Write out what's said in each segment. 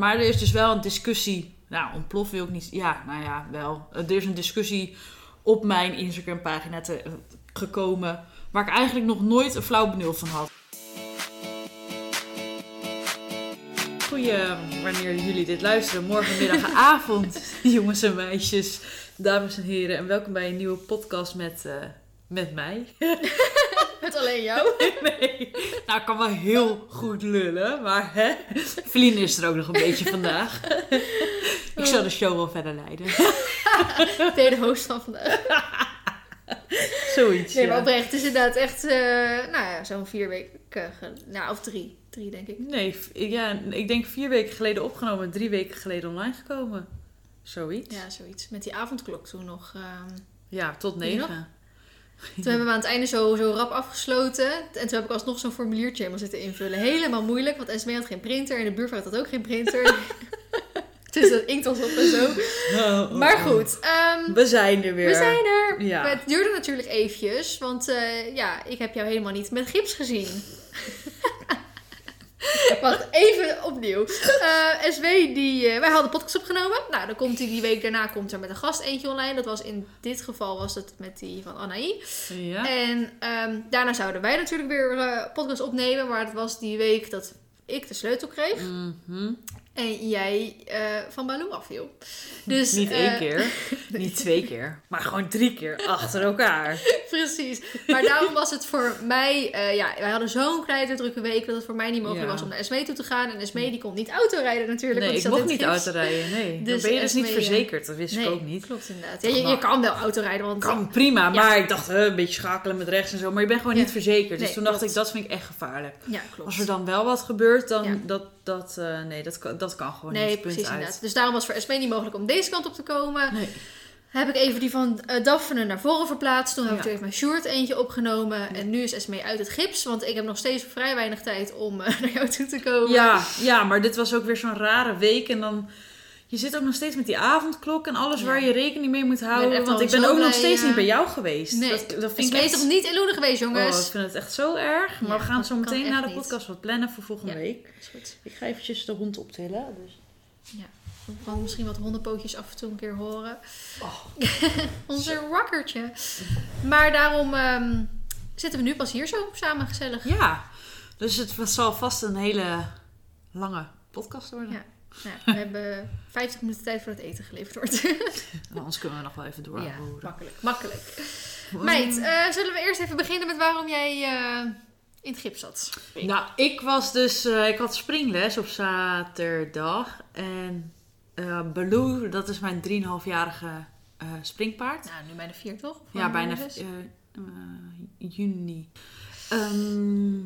maar er is dus wel een discussie. Nou, ontplof wil ik niet. Ja, nou ja, wel. Er is een discussie op mijn Instagram pagina te, gekomen. Waar ik eigenlijk nog nooit een flauw benul van had. Goeie, wanneer jullie dit luisteren, morgen, middag en avond, jongens en meisjes, dames en heren. En welkom bij een nieuwe podcast met, eh, met mij. Met alleen jou. Nee, nou ik kan wel heel goed lullen, maar hè, is er ook nog een beetje vandaag. Ik zal de show wel verder leiden. Ben je de host van vandaag? Zoiets, Nee, maar ja. oprecht. Het is inderdaad echt, eh, nou ja, zo'n vier weken. ge- Nou, of drie. Drie, denk ik. Nee, ja, ik denk vier weken geleden opgenomen en drie weken geleden online gekomen. Zoiets. Ja, zoiets. Met die avondklok toen nog. ehm. Ja, tot negen. Toen hebben we aan het einde zo, zo rap afgesloten. En toen heb ik alsnog zo'n formuliertje helemaal zitten invullen. Helemaal moeilijk, want Esmee had geen printer. En de buurvrouw had ook geen printer. dus dat inkt was op en zo. Oh, Maar goed, ehm, We zijn er weer. we zijn er. Ja. Maar het duurde natuurlijk eventjes. Want eh, ja, ik heb jou helemaal niet met gips gezien. Wacht, even opnieuw. Eh SW, die, eh, wij hadden een podcast opgenomen. Nou, dan komt hij die week daarna komt er met een gast eentje online. Dat was in dit geval was het met die van Anaï. Ja. En ehm, daarna zouden wij natuurlijk weer eh podcast opnemen. Maar het was die week dat ik de sleutel kreeg. Mhm. En jij eh, van Baloo afviel. Dus, Niet één eh, keer, niet twee keer, maar gewoon drie keer achter elkaar. Precies. Maar daarom was het voor mij... eh, ja, wij hadden zo'n kleine drukke week... dat het voor mij niet mogelijk Ja. was om naar Esmee toe te gaan. En Esmee die kon niet autorijden natuurlijk. Nee, ik mocht niet autorijden, nee. Dan Dus ben je dus niet ja. verzekerd, dat wist ik ook niet. klopt inderdaad. Ja, je, je kan wel autorijden, want... Kan prima, maar ik dacht, hè, een beetje schakelen met rechts en zo. Maar je bent gewoon niet verzekerd. Dus Nee, toen dacht klopt. ik, dat vind ik echt gevaarlijk. Ja, klopt. Als er dan wel wat gebeurt, dan dat, dat, nee, dat, kan- dat kan gewoon nee, niet. Punt precies uit. inderdaad. Dus daarom was voor Esmee niet mogelijk om deze kant op te komen. Nee. Heb ik even die van eh, Daphne naar voren verplaatst. Toen heb ik er even mijn short eentje opgenomen. En nu is Esmee uit het gips. Want ik heb nog steeds vrij weinig tijd om eh, naar jou toe te komen. Ja, ja, maar dit was ook weer zo'n rare week. En dan, je zit ook nog steeds met die avondklok en alles Ja. waar je rekening mee moet houden. want ik ben ook nog steeds ja. niet bij jou geweest. Nee, dat, dat vind ik is echt... toch niet in Loenen geweest, jongens? Oh, ik vind het echt zo erg. Maar Ja, we gaan zo meteen echt na de niet. podcast wat plannen voor volgende Ja. week. Is goed. Ik ga eventjes de hond optillen. Dus. We gaan misschien wat hondenpootjes af en toe een keer horen. Oh. Onze rockertje. Maar daarom ehm, zitten we nu pas hier zo samen gezellig. Ja, dus het zal vast een hele lange podcast worden. Ja. Nou, we hebben 50 minuten tijd voor het eten geleverd wordt. En Anders kunnen we nog wel even ja, doorhouden. makkelijk. Makkelijk. Meid, eh, zullen we eerst even beginnen met waarom jij eh, in het gips zat? Nou, ik was dus... eh, ik had springles op zaterdag. En Baloo, dat is mijn 3,5-jarige eh springpaard. Nou, nu bijna vier toch? Of Ja, bijna juni. Ehm,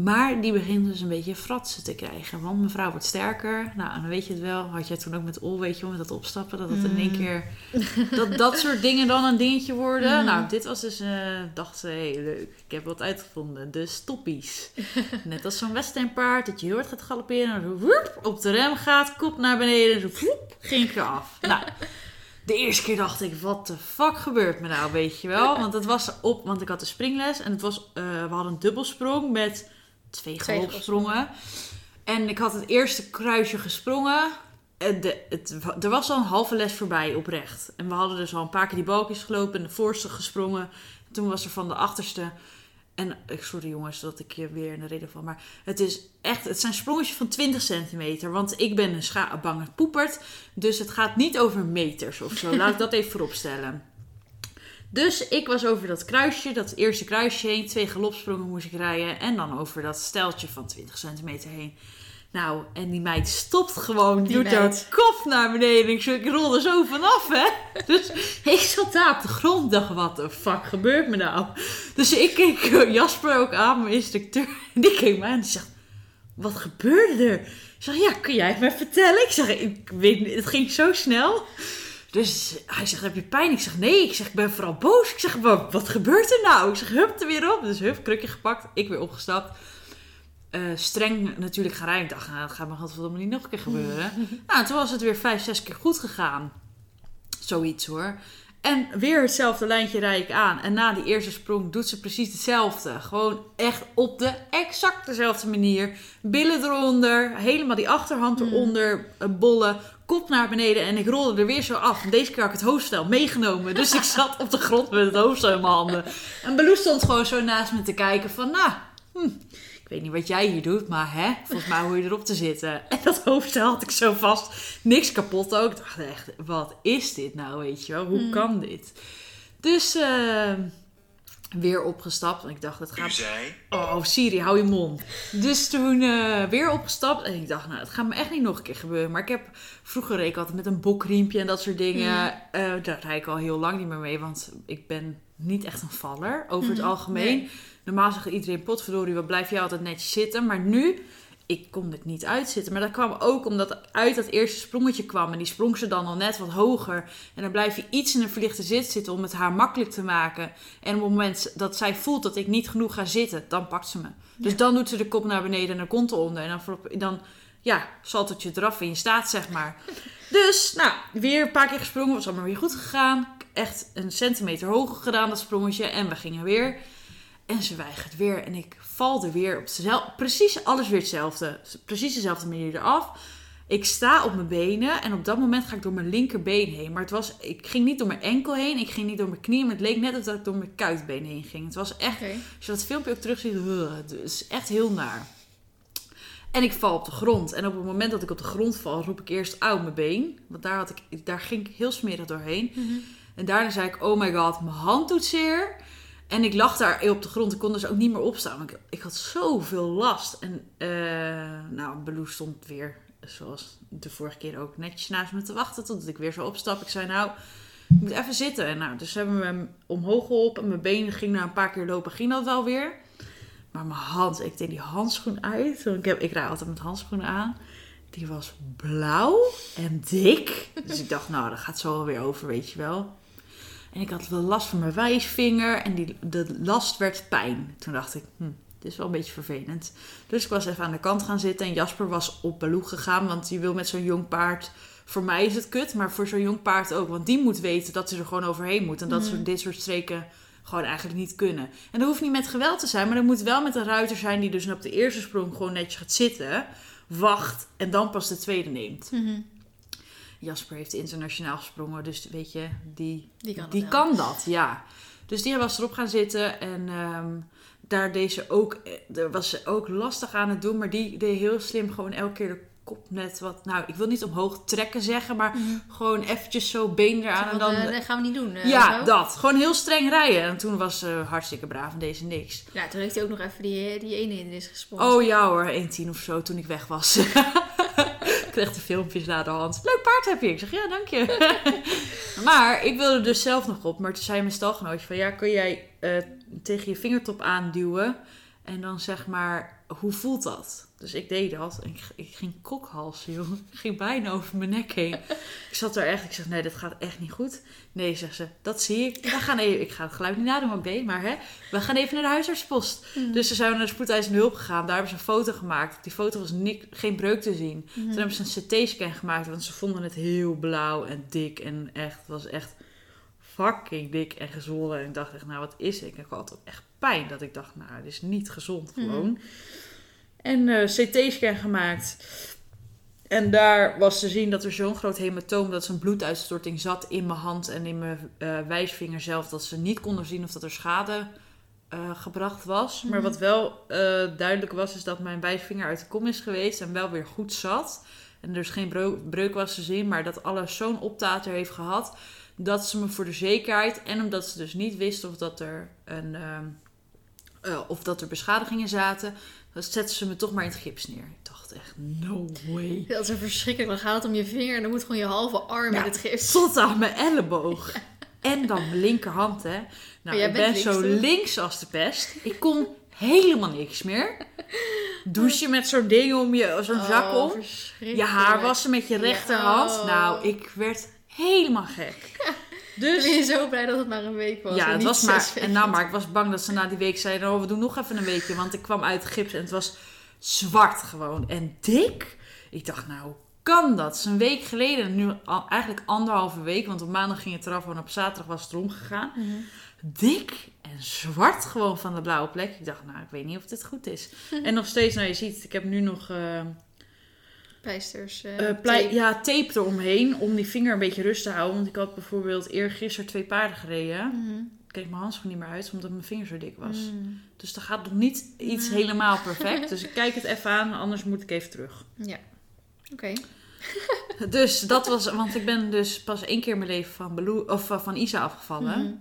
maar die begint dus een beetje fratsen te krijgen. Want mijn vrouw wordt sterker. Nou, en dan weet je het wel. Had jij toen ook met Ol, weet je wel, met dat opstappen. Dat het in één Mm. keer... Dat dat soort dingen dan een dingetje worden. Mm. Nou, dit was dus... eh dacht ze, hé, leuk. Ik heb wat uitgevonden. De stoppies. Net als zo'n westernpaard. Dat je heel hard gaat galopperen. En zo woep, op de rem gaat. Kop naar beneden. En zo woep, ging ik eraf. Nou... De eerste keer dacht ik, wat de fuck gebeurt me nou, weet je wel? Want het was op, want ik had de springles en het was, eh, we hadden een dubbelsprong met twee Twee galopsprongen. En ik had het eerste kruisje gesprongen. En de, het, er was al een halve les voorbij oprecht. En we hadden dus al een paar keer die balkjes gelopen en de voorste gesprongen. Toen was er van de achterste. En sorry jongens dat ik je weer in de reden van. Maar het is echt, het zijn sprongetjes van 20 centimeter. Want ik ben een scha bange poepert. Dus het gaat niet over meters of zo. Laat ik dat even vooropstellen. Dus ik was over dat kruisje, dat eerste kruisje heen. Twee galopsprongen moest ik rijden. En dan over dat steltje van 20 centimeter heen. Nou, en die meid stopt gewoon. Die doet haar kop naar beneden. Ik, ik rol er zo vanaf, hè. Dus ik zat daar op de grond. dacht, wat de fuck gebeurt me nou? Dus ik keek eh, Jasper ook aan, mijn instructeur. En die keek me aan en die zegt, wat gebeurde er? Ik zeg, ja, kun jij het me vertellen? Ik zeg, ik weet niet, het ging zo snel. Dus hij zegt, heb je pijn? Ik zeg, nee. Ik zeg, ik ben vooral boos. Ik zeg, wat, wat gebeurt er nou? Ik zeg, hup, er weer op. Dus hup, krukje gepakt. Ik weer opgestapt. Eh, streng natuurlijk gaan rijden. Ik dacht, nou, dat gaat me godverdomme niet nog een keer gebeuren. nou, toen was het weer vijf, zes keer goed gegaan. Zoiets hoor. En weer hetzelfde lijntje rijd ik aan. En na die eerste sprong doet ze precies hetzelfde. Gewoon echt op de exact dezelfde manier. Billen eronder, helemaal die achterhand eronder, eh, bollen, kop naar beneden. En ik rolde er weer zo af. En deze keer had ik het hoofdstel meegenomen. Dus ik zat op de grond met het hoofdstel in mijn handen. En Baloo stond gewoon zo naast me te kijken van, nou, hm, ik weet niet wat jij hier doet, maar hè, volgens mij hoor je erop te zitten. En dat hoofdstel had ik zo vast, niks kapot ook. Ik dacht echt, wat is dit nou, weet je wel? Hoe Hmm. kan dit? Dus eh, weer opgestapt. En ik dacht, het U gaat... zei, Oh, Siri, hou je mond. Dus toen eh, weer opgestapt. En ik dacht, nou, het gaat me echt niet nog een keer gebeuren. Maar ik heb vroeger reed ik altijd met een bokriempje en dat soort dingen. Eh, daar rijd ik al heel lang niet meer mee. Want ik ben niet echt een valler over het Mhm, algemeen. nee. Normaal zegt iedereen, potverdorie, wat blijf je altijd netjes zitten. Maar nu, ik kon het niet uitzitten. Maar dat kwam ook omdat uit dat eerste sprongetje kwam. En die sprong ze dan al net wat hoger. En dan blijf je iets in een verlichte zit zitten om het haar makkelijk te maken. En op het moment dat zij voelt dat ik niet genoeg ga zitten, dan pakt ze me. Dus dan doet ze de kop naar beneden en de kont eronder. En dan, dan ja, zalt het je eraf en je staat, zeg maar. Dus, nou, weer een paar keer gesprongen. Was allemaal weer goed gegaan. Echt een centimeter hoger gedaan, dat sprongetje. En we gingen weer. En ze weigert weer. En ik val er weer op dezelfde... Precies alles weer hetzelfde. Precies dezelfde manier eraf. Ik sta op mijn benen. En op dat moment ga ik door mijn linkerbeen heen. Maar het was... Ik ging niet door mijn enkel heen. Ik ging niet door mijn knie. Maar het leek net alsof ik door mijn kuitbeen heen ging. Het was echt... Als je dat filmpje ook terugziet, uh, het is echt heel naar. En ik val op de grond. En op het moment dat ik op de grond val, roep ik eerst auw mijn been. Want daar, had ik, daar ging ik heel smerig doorheen. Mhm. En daarna zei ik, oh my god, mijn hand doet zeer. En ik lag daar op de grond. Ik kon dus ook niet meer opstaan. Ik, ik had zoveel last. En eh nou, Baloo stond weer, zoals de vorige keer ook, netjes naast me te wachten. Totdat ik weer zo opstap. Ik zei, nou, ik moet even zitten. En nou, dus hebben we hem omhoog geholpen. En mijn benen ging na een paar keer lopen, ging dat wel weer. Maar mijn hand, ik deed die handschoen uit. Want ik, heb, ik rijd altijd met handschoenen aan. Die was blauw en dik. Dus ik dacht, nou, dat gaat zo wel weer over, weet je wel. En ik had wel last van mijn wijsvinger en die, de last werd pijn. Toen dacht ik, hm, dit is wel een beetje vervelend. Dus ik was even aan de kant gaan zitten en Jasper was op Baloo gegaan. Want die wil met zo'n jong paard... Voor mij is het kut, maar voor zo'n jong paard ook. Want die moet weten dat ze er gewoon overheen moet. En dat ze dit soort streken gewoon eigenlijk niet kunnen. En dat hoeft niet met geweld te zijn, maar dat moet wel met een ruiter zijn... die dus op de eerste sprong gewoon netjes gaat zitten... wacht en dan pas de tweede neemt. Mhm. Jasper heeft internationaal gesprongen, dus weet je, die, Die kan die dat, ja. Dus die was erop gaan zitten en ehm, daar deed ze ook, eh, daar was ze ook lastig aan het doen, maar die deed heel slim gewoon elke keer de kop net wat, nou, ik wil niet omhoog trekken zeggen, maar gewoon eventjes zo been eraan en Van, dan... eh, dat gaan we niet doen. eh, ja, zo. dat. Gewoon heel streng rijden. En toen was ze hartstikke braaf en deed ze niks. Ja, toen heeft hij ook nog even die, die ene in is gesprongen. Oh ja hoor, 1,10 of zo toen ik weg was. de filmpjes naar de hand. Leuk paard heb je. Ik zeg ja, dank je. maar ik wilde dus zelf nog op. Maar toen zei mijn stalgenootje van ja, kun jij eh, tegen je vingertop aanduwen. En dan zeg maar, hoe voelt dat? Dus ik deed dat. En ik, ik ging kokhalsen, joh. Ik ging bijna over mijn nek heen. Ik zat er echt. Ik zeg, nee, dit gaat echt niet goed. Nee, zegt ze, dat zie ik. We gaan even, ik ga het geluid niet nadoen, maar B, maar hè. We gaan even naar de huisartspost. Dus ze zijn naar de spoedeisende hulp gegaan. Daar hebben ze een foto gemaakt. Op die foto was ni- geen breuk te zien. Toen hebben ze een CT-scan gemaakt. Want ze vonden het heel blauw en dik. En echt, het was echt fucking dik en gezwollen. En ik dacht echt, nou wat is het? Ik had ook echt pijn. Dat ik dacht, nou, dit is niet gezond gewoon. En eh, CT-scan gemaakt. En daar was te zien dat er zo'n groot hematoom, dat een bloeduitstorting zat in mijn hand en in mijn eh, wijsvinger zelf, dat ze niet konden zien of dat er schade eh, gebracht was. Maar wat wel duidelijk was, is dat mijn wijsvinger uit de kom is geweest en wel weer goed zat. En er dus geen breuk was te zien, maar dat alles zo'n optater heeft gehad, dat ze me voor de zekerheid, en omdat ze dus niet wisten of dat er een... ehm, eh, of dat er beschadigingen zaten, dan zetten ze me toch maar in het gips neer. Ik dacht echt, no way. Dat is een verschrikkelijk. Dan gaat het om je vinger en dan moet gewoon je halve arm Ja, in het gips. Tot aan mijn elleboog. En dan mijn linkerhand, hè. Nou, jij ik bent ben zo links, toch? links als de pest. Ik kon helemaal niks meer. Douchen met zo'n ding om je, zo'n zak Oh, om. verschrikkelijk. Je haar wassen met je Ja, rechterhand. oh. Nou, ik werd helemaal gek. Ik ben Dus je zo blij dat het maar een week was. ja, en het was maar. En nou, maar ik was bang dat ze na die week zeiden: Oh, we doen nog even een weekje. Want ik kwam uit gips en het was zwart gewoon. En dik. Ik dacht, nou, kan dat? Het is een week geleden, nu al, eigenlijk anderhalve week, want op maandag ging het eraf en op zaterdag was het erom gegaan. Dik en zwart gewoon van de blauwe plek. Ik dacht, nou, ik weet niet of dit goed is. en nog steeds, nou je ziet, ik heb nu nog eh, Pleisters. plei- tape. ja, tape eromheen om die vinger een beetje rust te houden. Want ik had bijvoorbeeld eergisteren twee paarden gereden. Mhm. Ik kreeg mijn handschoen niet meer uit, omdat mijn vinger zo dik was. Mm. Dus er gaat nog niet iets helemaal perfect. Dus ik kijk het even aan, anders moet ik even terug. Ja. Oké. Dus dat was, want ik ben dus pas één keer in mijn leven van, Baloo, of eh, van Isa afgevallen. Mhm.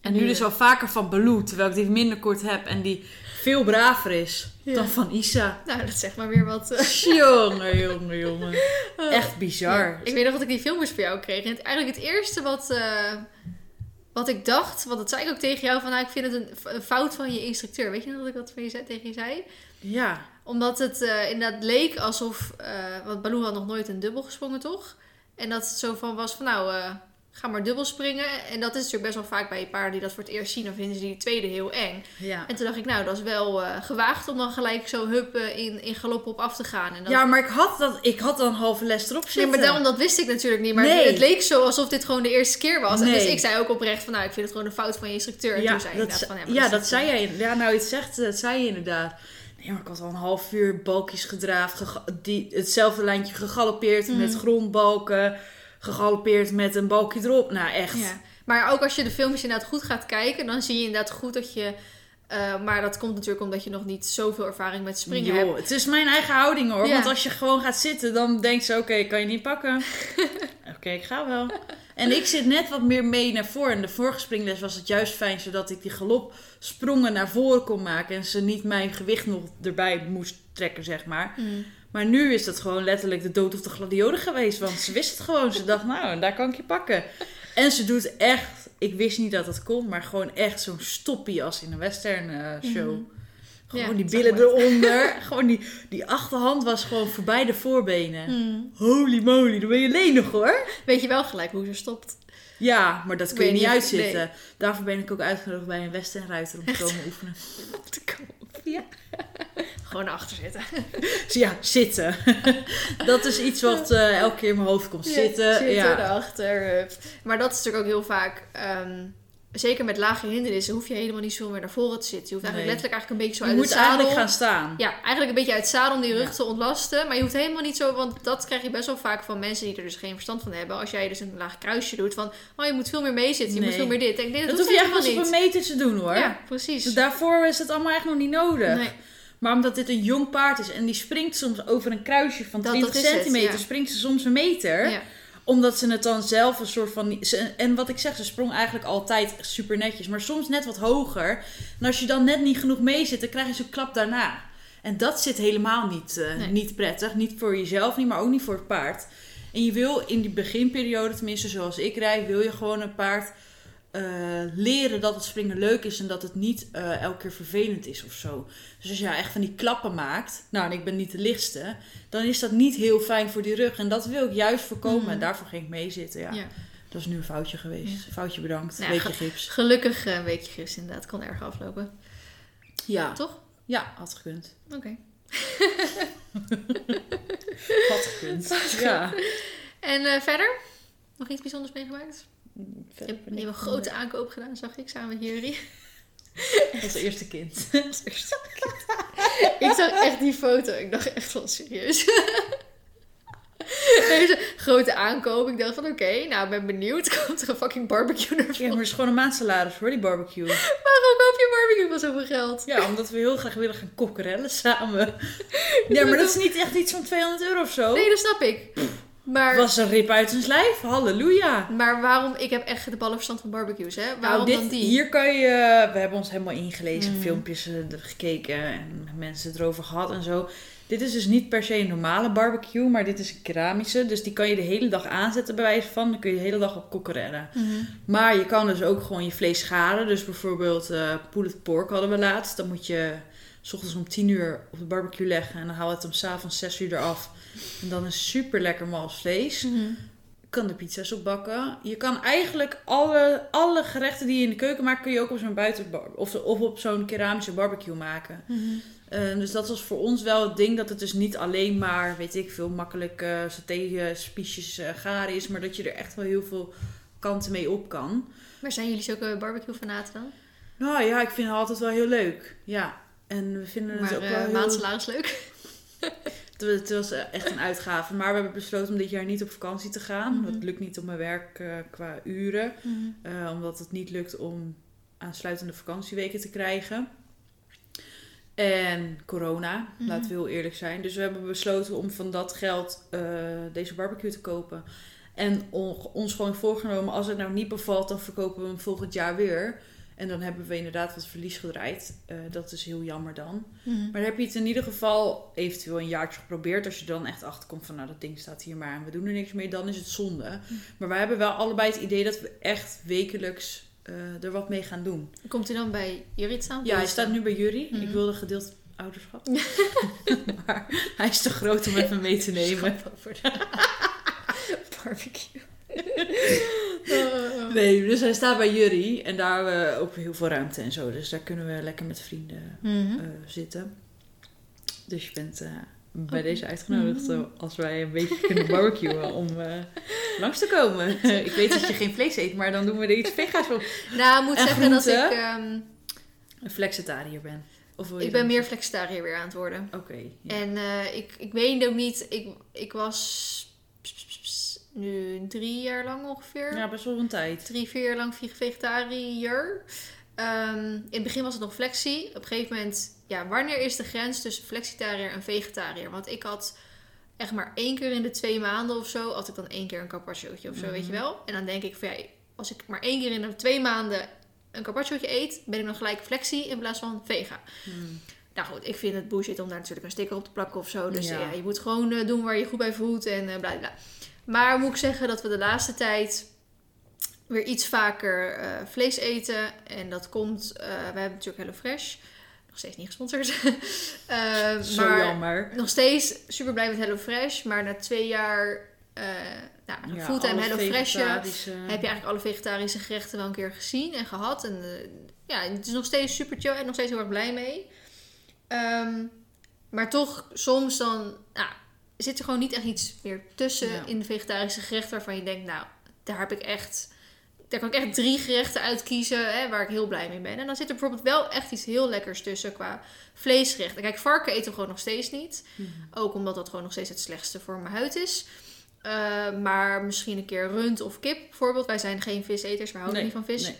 En nu dus wel vaker van Baloo, terwijl ik die minder kort heb en die veel braver is Ja. dan van Isa. Nou, dat zegt maar weer wat. eh. Jongen, jongen, jongen. Echt bizar. Ja. Ik weet nog dat ik die filmpjes voor jou kreeg. En het, eigenlijk het eerste wat, eh, wat ik dacht, want dat zei ik ook tegen jou, van nou, ik vind het een, een fout van je instructeur. Weet je nog dat ik dat van je zei, tegen je zei? Ja, Omdat het eh, inderdaad leek alsof, eh want Baloo had nog nooit een dubbel gesprongen, toch? En dat het zo van was van nou, ga maar dubbel springen. En dat is natuurlijk best wel vaak bij paarden die dat voor het eerst zien, dan vinden ze die tweede heel eng. ja. En toen dacht ik, nou, dat is wel eh, gewaagd om dan gelijk zo hup eh, in, in galop op af te gaan. En dat... Ja, maar ik had, dat, ik had dan een halve les erop Nee, zitten. maar daarom, dat wist ik natuurlijk niet. Maar Nee. het, het leek zo alsof dit gewoon de eerste keer was. En Nee. dus ik zei ook oprecht van, nou, ik vind het gewoon een fout van je instructeur. En Ja, toen zei dat, van, ja, maar dat zei jij. Ja, nou, het zegt, dat zei je inderdaad. Nee, maar ik had al een half uur balkjes gedraafd. die, hetzelfde lijntje gegalopeerd Mm. met grondbalken. Gegalopeerd met een balkje erop. Nou, echt. Ja. Maar ook als je de filmpjes inderdaad goed gaat kijken, dan zie je inderdaad goed dat je... eh, maar dat komt natuurlijk omdat je nog niet zoveel ervaring met springen hebt. Joh, het is mijn eigen houding hoor. Ja. Want als je gewoon gaat zitten, dan denkt ze: oké, kan je niet pakken. oké, ik ga wel. En ik zit net wat meer mee naar voren. En de vorige springles was het juist fijn, zodat ik die galop sprongen naar voren kon maken. En ze niet mijn gewicht nog erbij moest trekken, zeg maar. Mm. Maar nu is dat gewoon letterlijk de dood of de gladiole geweest. Want ze wist het gewoon. Ze dacht, nou, daar kan ik je pakken. En ze doet echt, ik wist niet dat het kon, maar gewoon echt zo'n stoppie als in een western eh, show. Mhm. Gewoon Ja, die dat billen eronder. gewoon die, die achterhand was gewoon voorbij de voorbenen. Mm. Holy moly, dan ben je lenig hoor. Weet je wel gelijk hoe ze stopt. Ja, maar dat kun je niet uitzitten. Daarvoor ben ik ook uitgenodigd bij een westernruiter om te komen oefenen. Te komen. Ja. Gewoon achter zitten. Ja, zitten. dat is iets wat eh, elke keer in mijn hoofd komt. Zitten, zitten ja. erachter. Maar dat is natuurlijk ook heel vaak... ehm, zeker met lage hindernissen hoef je helemaal niet zo meer naar voren te zitten. Je hoeft eigenlijk Nee. letterlijk eigenlijk een beetje zo Je uit moet het zadel... eigenlijk gaan staan. Ja, eigenlijk een beetje uit het zadel om die rug Ja. te ontlasten. Maar je hoeft helemaal niet zo... Want dat krijg je best wel vaak van mensen die er dus geen verstand van hebben. Als jij dus een laag kruisje doet van... Oh, je moet veel meer meezitten. Je Nee. moet veel meer dit. Ik denk, dat, Dat hoef je echt pas op een meter te doen hoor. Ja, precies. Dus daarvoor is het allemaal echt nog niet nodig. Nee. Maar omdat dit een jong paard is en die springt soms over een kruisje van Dat- 20 dat is het, centimeter, ja. springt ze soms een meter. Ja. Omdat ze het dan zelf een soort van. ze- En wat ik zeg, ze sprong eigenlijk altijd super netjes, maar soms net wat hoger. En als je dan net niet genoeg mee zit, dan krijg je zo'n klap daarna. En dat zit helemaal niet, eh, Nee. niet prettig. Niet voor jezelf, niet, maar ook niet voor het paard. En je wil in die beginperiode, tenminste zoals ik rijd, wil je gewoon een paard eh, leren dat het springen leuk is en dat het niet eh, elke keer vervelend is of zo. Dus als je echt van die klappen maakt, nou en ik ben niet de lichtste, dan is dat niet heel fijn voor die rug. En dat wil ik juist voorkomen Mhm. en daarvoor ging ik meezitten. Ja. Ja. Dat is nu een foutje geweest. Foutje bedankt. Nou, Weekje gips. Gelukkig eh, een weekje gips inderdaad. Kon erg aflopen. Ja. Toch? ja, had gekund. Oké. Had gekund. Ja. En verder? Nog iets bijzonders meegemaakt? Verder je ik- hebt een grote aankoop gedaan, zag ik, samen met Jury. Als eerste kind. ik zag echt die foto. Ik dacht echt van serieus. Deze grote aankoop. Ik dacht van oké, nou ben benieuwd. Komt er een fucking barbecue naar Ja, maar het is gewoon een maandsalaris hoor, die barbecue. Waarom koop je barbecue voor zoveel geld? Ja, omdat we heel graag willen gaan kokkerellen samen. Ja, maar dat is niet echt iets van 200 euro of zo. Nee, dat snap ik. Maar, was een rip uit zijn lijf. Halleluja. maar waarom? Ik heb echt de ballenverstand van barbecues, hè? Waarom nou, dan dit, die? hier kan je... We hebben ons helemaal ingelezen, Mm. filmpjes eh, gekeken en mensen erover gehad en zo. Dit is dus niet per se een normale barbecue, maar dit is een keramische. Dus die kan je de hele dag aanzetten bij wijze van. Dan kun je de hele dag op kokkerellen. Mhm. Maar je kan dus ook gewoon je vlees scharen. Dus bijvoorbeeld eh pulled pork hadden we laatst. Dan moet je s ochtends om 10 uur op de barbecue leggen. En dan haal je het om s'avonds 6 uur eraf. En dan is super lekker mals vlees. Mhm. Je kan er pizza's op bakken. Je kan eigenlijk alle, alle gerechten die je in de keuken maakt... kun je ook op zo'n buiten of, of op zo'n keramische barbecue maken. Mhm. Eh, dus dat was voor ons wel het ding dat het dus niet alleen maar, weet ik veel, makkelijk uh, saté, spiesjes, uh, garen is. Maar dat je er echt wel heel veel kanten mee op kan. Maar zijn jullie zulke barbecue fanaten dan? Nou ja, ik vind het altijd wel heel leuk. Ja. En we vinden het ook wel heel... maandsalaris leuk? Het was echt een uitgave. Maar we hebben besloten om dit jaar niet op vakantie te gaan. Mhm. Dat lukt niet op mijn werk uh, qua uren. Mhm. Uh, omdat het niet lukt om aansluitende vakantieweken te krijgen. En corona, Mhm. laten we heel eerlijk zijn. Dus we hebben besloten om van dat geld uh, deze barbecue te kopen. En on, ons gewoon voorgenomen, als het nou niet bevalt, dan verkopen we hem volgend jaar weer. En dan hebben we inderdaad wat verlies gedraaid. Uh, dat is heel jammer dan. Mhm. Maar dan heb je het in ieder geval eventueel een jaartje geprobeerd. Als je dan echt achterkomt van, nou dat ding staat hier maar en we doen er niks mee, dan is het zonde. Maar wij hebben wel allebei het idee dat we echt wekelijks uh, er wat mee gaan doen. Komt hij dan bij te staan? Ja, hij staat nu bij. Mhm. Ik wilde gedeeld ouderschap. maar hij is te groot om even mee te nemen. Barbecue. Nee, dus hij staat bij jullie. En daar hebben we ook heel veel ruimte en zo. Dus daar kunnen we lekker met vrienden Mhm. uh, zitten. Dus je bent uh, bij deze uitgenodigd Mhm. als wij een beetje kunnen barbecuen om uh, langs te komen. ik weet dat je geen vlees eet, maar dan doen we er iets vega's op. Nou, ik moet En zeggen dat ik... ehm, Een flexitariër ben. Of ik ben meer flexitariër weer aan het worden. Oké. ja. En eh, ik, ik weet ook niet... Ik, ik was nu drie jaar lang ongeveer. ja, best wel een tijd. Drie, vier jaar lang vegetariër. Ehm, in het begin was het nog flexie. Op een gegeven moment... Ja, wanneer is de grens tussen flexitariër en vegetariër? Want ik had echt maar één keer in de twee maanden of zo... had ik dan één keer een carpacciootje of zo, weet je Mhm. wel. En dan denk ik van ja, als ik maar één keer in de twee maanden een carpacciootje eet... ben ik dan gelijk flexie in plaats van vega. Hmm. Nou goed, ik vind het bullshit om daar natuurlijk een sticker op te plakken of zo. Dus Ja. ja, je moet gewoon eh, doen waar je goed bij voelt en eh bla bla. Maar moet ik zeggen dat we de laatste tijd weer iets vaker eh, vlees eten. En dat komt, eh, we hebben natuurlijk HelloFresh. Nog steeds niet gesponsord. Eh, Zo maar jammer. nog steeds super blij met HelloFresh. Maar na twee jaar uh, nou, Ja, fulltime HelloFresh heb je eigenlijk alle vegetarische gerechten wel een keer gezien en gehad. En ja, het is nog steeds super chill en nog steeds heel erg blij mee. Ehm, maar toch, soms dan nou, zit er gewoon niet echt iets meer tussen Ja. in de vegetarische gerechten waarvan je denkt, nou, daar heb ik echt. Daar kan ik echt drie gerechten uitkiezen hè, waar ik heel blij mee ben. En dan zit er bijvoorbeeld wel echt iets heel lekkers tussen qua vleesgerechten. Kijk, varken eten we gewoon nog steeds niet. Mhm. Ook omdat dat gewoon nog steeds het slechtste voor mijn huid is. Uh, maar misschien een keer rund of kip bijvoorbeeld. Wij zijn geen viseters, we houden Nee, niet van vis. nee.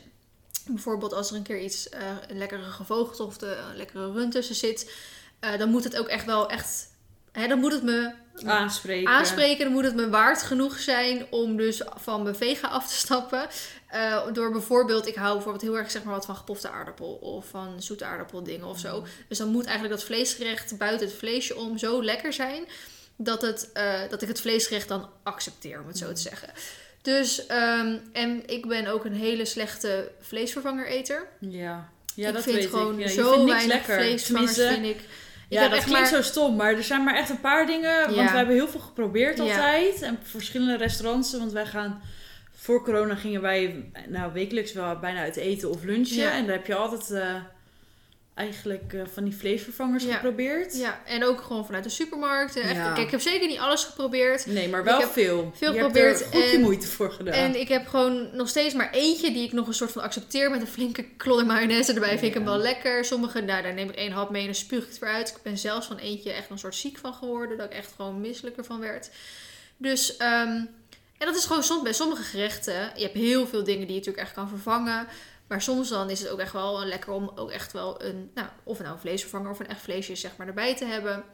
Bijvoorbeeld als er een keer iets, uh, een lekkere gevogelte of de, een lekkere rund tussen zit. Uh, dan moet het ook echt wel echt... Hè, dan moet het me Aanspreken. aanspreken. Dan moet het me waard genoeg zijn om dus van mijn vega af te stappen. Uh, door bijvoorbeeld, ik hou bijvoorbeeld heel erg zeg maar wat van gepofte aardappel. Of van zoete aardappeldingen of zo. Dus dan moet eigenlijk dat vleesgerecht buiten het vleesje om zo lekker zijn dat, het, uh, dat ik het vleesgerecht dan accepteer, om het zo te zeggen. Dus, um, en ik ben ook een hele slechte vleesvervanger-eter. Ja, ja ik dat vind weet gewoon ik. Ja, zo weinig lekker. vleesvervangers, Tenminste, vind ik. Ja, dat klinkt maar- zo stom, maar er zijn maar echt een paar dingen. Want we hebben heel veel geprobeerd Ja. altijd. En verschillende restaurants. Want wij gaan... Voor corona gingen wij nou, wekelijks wel bijna uit eten of lunchen. En daar heb je altijd eh, eigenlijk eh, van die vleesvervangers Ja. geprobeerd. Ja, en ook gewoon vanuit de supermarkt. Echt, Ja. Kijk, ik heb zeker niet alles geprobeerd. Nee, maar wel veel. veel je hebt geprobeerd er goed je moeite voor gedaan. En ik heb gewoon nog steeds maar eentje die ik nog een soort van accepteer met een flinke klodder mayonaise erbij. Vind ik hem wel lekker. Sommige, nou, daar neem ik één hap mee en dan spuug ik het weer uit. Ik ben zelfs van eentje echt een soort ziek van geworden. Dat ik echt gewoon misselijker van werd. Dus, ehm, en dat is gewoon soms bij sommige gerechten. Je hebt heel veel dingen die je natuurlijk echt kan vervangen. Maar soms dan is het ook echt wel lekker om ook echt wel een, nou, of nou een vleesvervanger of een echt vleesje zeg maar, erbij te hebben.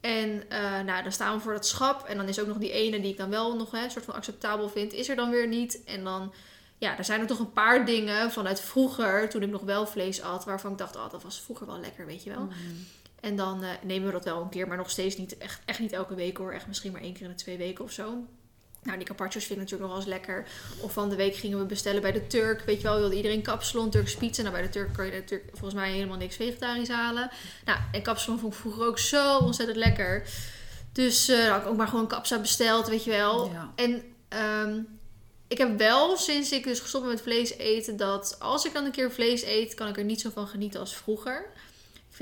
En eh, nou, dan staan we voor dat schap. En dan is ook nog die ene die ik dan wel nog hè, een soort van acceptabel vind, is er dan weer niet. En dan, ja, er zijn er toch een paar dingen vanuit vroeger, toen ik nog wel vlees at, waarvan ik dacht, oh, dat was vroeger wel lekker, weet je wel. Mhm. En dan eh, nemen we dat wel een keer, maar nog steeds niet echt, echt niet elke week hoor. Echt misschien maar één keer in de twee weken of zo. Nou, die carpaccio's vind ik natuurlijk nog wel eens lekker. Of van de week gingen we bestellen bij de Turk. Weet je wel, wilde iedereen kapsalon, Turks pizza. Nou, bij de Turk kan je natuurlijk volgens mij helemaal niks vegetarisch halen. Nou, en kapsalon vond ik vroeger ook zo ontzettend lekker. Dus eh had ik ook maar gewoon kapsa besteld, weet je wel. Ja. En ehm, ik heb wel, sinds ik dus gestopt ben met vlees eten, dat als ik dan een keer vlees eet, kan ik er niet zo van genieten als vroeger.